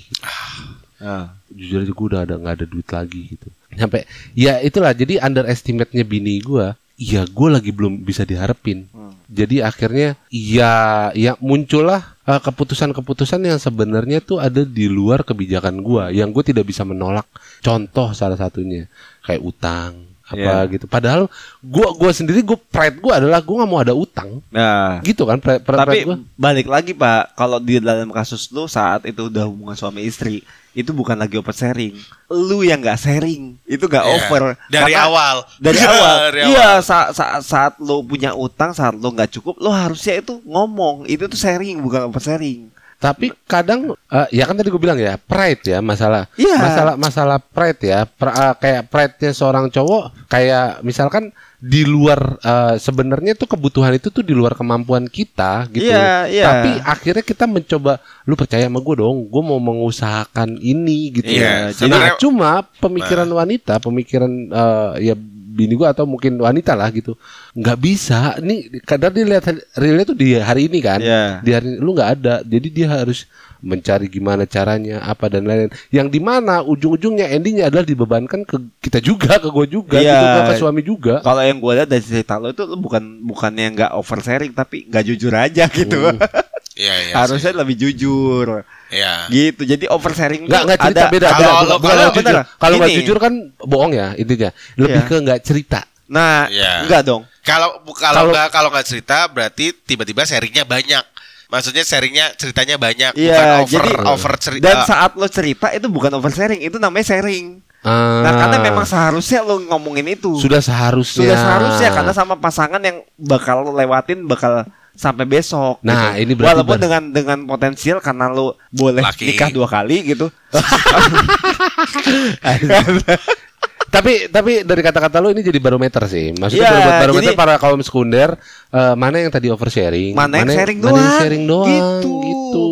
Ah. jujur aja gue udah ada nggak ada duit lagi gitu. Sampai ya itulah. Jadi underestimate-nya bini gue ya gue lagi belum bisa diharapin. Hmm. jadi akhirnya ya ya muncullah eh, keputusan-keputusan yang sebenarnya tuh ada di luar kebijakan gue yang gue tidak bisa menolak. Contoh salah satunya kayak utang apa Iya. gitu padahal gua gua sendiri gue pride gue adalah gue nggak mau ada utang Nah, gitu kan pride, pride, tapi pride gua. balik lagi Pak, kalau di dalam kasus lu saat itu udah hubungan suami istri, itu bukan lagi oversharing. Lu yang nggak sharing, itu nggak Iya. over. Dari Karena awal. Dari awal. Dari Iya, saat, saat saat lu punya utang, saat lu nggak cukup, lu harusnya itu ngomong. Itu tuh sharing, bukan oversharing. Tapi kadang eh, ya kan tadi gue bilang ya pride ya masalah Iya. masalah masalah pride ya Pra- eh, kayak pride-nya seorang cowok kayak misalkan di luar eh, sebenarnya tuh kebutuhan itu tuh di luar kemampuan kita gitu. Iya, iya. Tapi akhirnya kita mencoba lu percaya sama gue dong, gue mau mengusahakan ini gitu. Iya, Nah, sebenarnya- cuma pemikiran wanita, pemikiran eh, ya bini gue atau mungkin wanita lah gitu nggak bisa nih kadang dia lihat realnya tuh di hari ini kan Iya. di hari lu nggak ada jadi dia harus mencari gimana caranya apa dan lain-lain yang di mana ujung-ujungnya endingnya adalah dibebankan ke kita juga ke gue juga Iya. gitu, ke, ke suami juga Kalau yang gue lihat dari cerita lo itu bukan bukannya nggak oversharing tapi nggak jujur aja gitu. Hmm. Iya, iya. Harusnya lebih jujur. Iya. Gitu. Jadi oversharing nggak nggak cerita ada- beda kalau beda. bukan kalau nggak jujur kalau nggak jujur kan bohong ya intinya lebih Iya. ke nggak cerita Nah, Iya. enggak dong. Kalau Kalau- kalau nggak kalau nggak cerita berarti tiba-tiba sharingnya banyak. Maksudnya sharingnya ceritanya banyak, Iya, bukan over jadi over cerita. dan saat lo cerita itu bukan oversharing, itu namanya sharing. Nah, Ah, karena memang seharusnya lo ngomongin itu. sudah seharusnya Sudah seharusnya karena sama pasangan yang bakal lewatin bakal sampai besok. Nah, gitu. ini berarti walaupun ber- dengan dengan potensial karena lo boleh Laki. nikah dua kali gitu. tapi tapi dari kata-kata lu ini jadi barometer sih. Maksudnya Iya, barometer, barometer jadi- para kaum sekunder eh, mana yang tadi oversharing, Mana yang sharing mana yang doang, sharing doang gitu. gitu.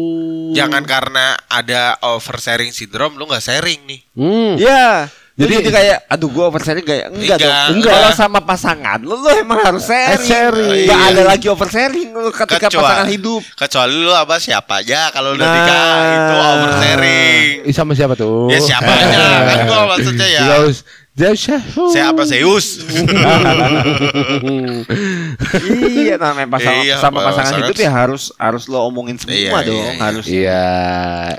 Jangan karena ada oversharing syndrome lu nggak sharing nih. Hmm. Iya. Jadi, Jadi- jadi kayak aduh gua oversharing kayak enggak, Enggak, dong. enggak. Kalau sama pasangan lu lu emang harus sharing. sharing. Enggak Iya. ada lagi oversharing lu ketika Kecuali- pasangan hidup. Kecuali lu apa siapa aja kalau udah Nah. nikah itu oversharing. Ih, sama siapa tuh? Ya siapa aja kan gua maksudnya ya. Zeus. Zeus. Siapa Zeus? iya namanya pasangan Iya, sama pasangan pasangan. hidup ya harus harus lo omongin semua Iya, dong iya, iya. harus Iya,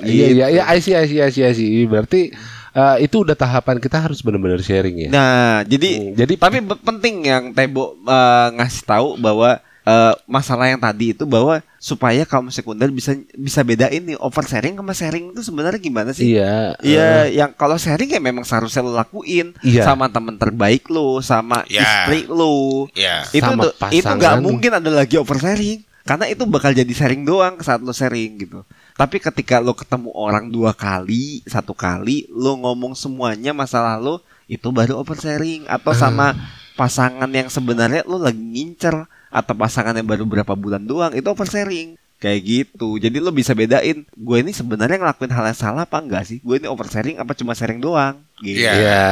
iya, iya, iya, I see, I see, I see, I see. Berarti eh, itu udah tahapan kita harus benar-benar sharing ya. nah jadi Hmm, jadi tapi penting yang Tebo eh, ngasih tahu bahwa eh, masalah yang tadi itu bahwa supaya kaum sekunder bisa bisa bedain nih oversharing sama sharing itu sebenarnya gimana sih iya, Iya, yang kalau sharing ya memang seharusnya lo lakuin Iya. sama teman terbaik lo, sama Ya. istri lo. Ya. Itu Sama tuh- itu nggak mungkin ada lagi oversharing karena itu bakal jadi sharing doang saat lo sharing gitu. Tapi ketika lo ketemu orang dua kali, satu kali, lo ngomong semuanya masalah lo, itu baru oversharing atau sama pasangan yang sebenarnya lo lagi ngincer atau pasangan yang baru berapa bulan doang itu oversharing. Kayak gitu. Jadi lo bisa bedain gue ini sebenarnya ngelakuin hal yang salah apa enggak sih? Gue ini oversharing apa cuma sharing doang? Gitu. Iya. Iya.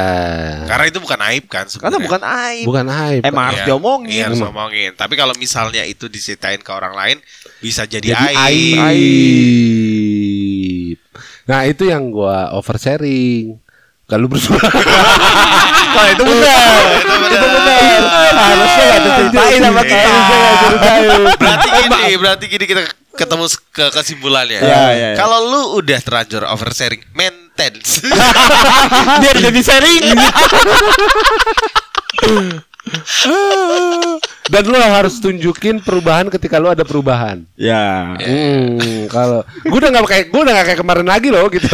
Karena itu bukan aib kan Karena sebenarnya. bukan aib. Bukan aib. Emang harus Iya. diomongin. Iya, harus ngomongin. Tapi kalau misalnya itu diceritain ke orang lain bisa jadi, Jadi aib. aib. Nah, itu yang gua oversharing. Kalau bersuara Kalau itu benar. Itu benar. Harusnya gak diceritain sama kita. berarti gini, berarti gini kita ketemu ke kesimpulannya. Iya, iya, iya. Kalau lu udah terlanjur oversharing, maintenance. Biar jadi sharing. dan lu harus tunjukin perubahan ketika lu ada perubahan. Ya. Hmm, kalau gue udah nggak kayak gue udah nggak kayak kemarin lagi loh gitu.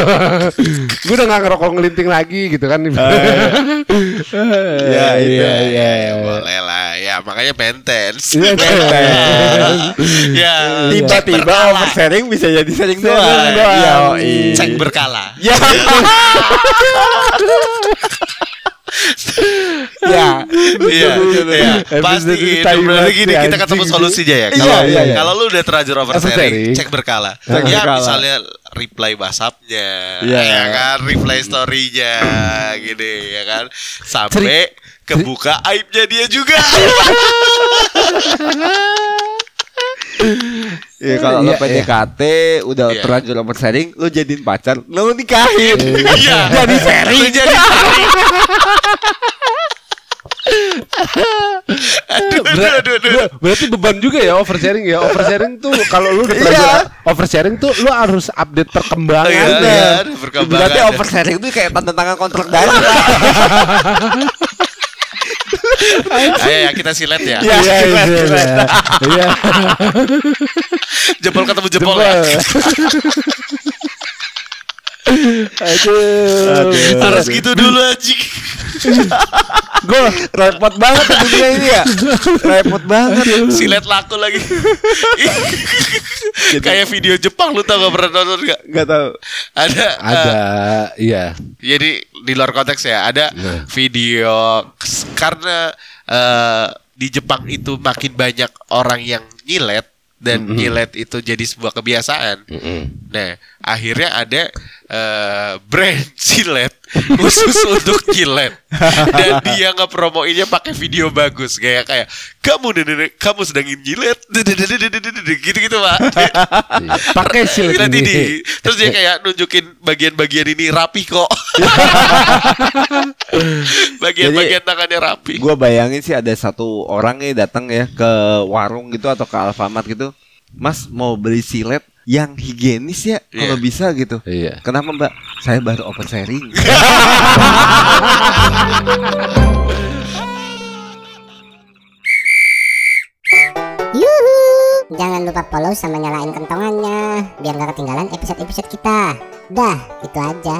gue udah nggak ngerokok ngelinting lagi gitu kan. Ya, itu. iya, iya. Boleh lah, ya makanya. Iya, ya, cek Tiba-tiba oversharing bisa jadi sharing doang. doang. Yoi. Cek berkala. Ya. Ya. Iya, iya. Episode Pasti ini itu tai berarti banget gini sih, kita ketemu solusinya ya. Iya, Kalau iya, iya. kalau lu udah terlanjur oversharing, cek berkala. Cek ya berkala. misalnya reply WhatsApp-nya, Iya. ya kan, reply story-nya gini ya kan. Sampai kebuka aibnya dia juga. Ya, kalau lo Iya, PDKT udah Iya. terlanjur oversharing, lo jadiin pacar, lo nikahin. Iya. Jadi sharing. Jadi sharing. aduh, aduh, Ber- aduh, aduh. ber- berarti beban juga ya oversharing ya. Oversharing tuh kalau lu udah Iya. terlanjur oversharing tuh lu harus update perkembangan. Iya, ya. iya, perkembangan. Berarti oversharing itu kayak tanda tangan kontrak dalam. Ayo ya kita silet ya. Iya. Iya, iya, iya. Iya. Jempol ketemu jempol Jempol. ya. Aduh. Harus gitu dulu anjing. Gue Repot banget dunia ini ya. Repot banget. Silet laku lagi. Kayak video Jepang lu tau gak pernah nonton gak? Gak tahu. Ada ada, eh, iya. jadi di luar konteks ya ada Nah. video karena eh, di Jepang itu makin banyak orang yang nyilet dan nyilet itu jadi sebuah kebiasaan. Nah, akhirnya ada eh, brand silet khusus untuk nyilet dan dia ngepromoinnya pakai video bagus. Kayak kayak kamu nenek kamu sedang nyilet gitu-gitu pak. Iya. Pakai silet Lihat ini. ini. Terus dia kayak nunjukin bagian-bagian ini rapi kok. Bagian-bagian tangannya rapi. Gue bayangin sih ada satu orang nih datang ya ke warung gitu atau ke Alfamart gitu. Mas mau beli silet yang higienis ya kalau Iya. bisa gitu. Iya. Kenapa Mbak? Saya baru oversharing. Yuhu! Jangan lupa follow sama nyalain kentongannya biar gak ketinggalan episode-episode kita. Dah, itu aja.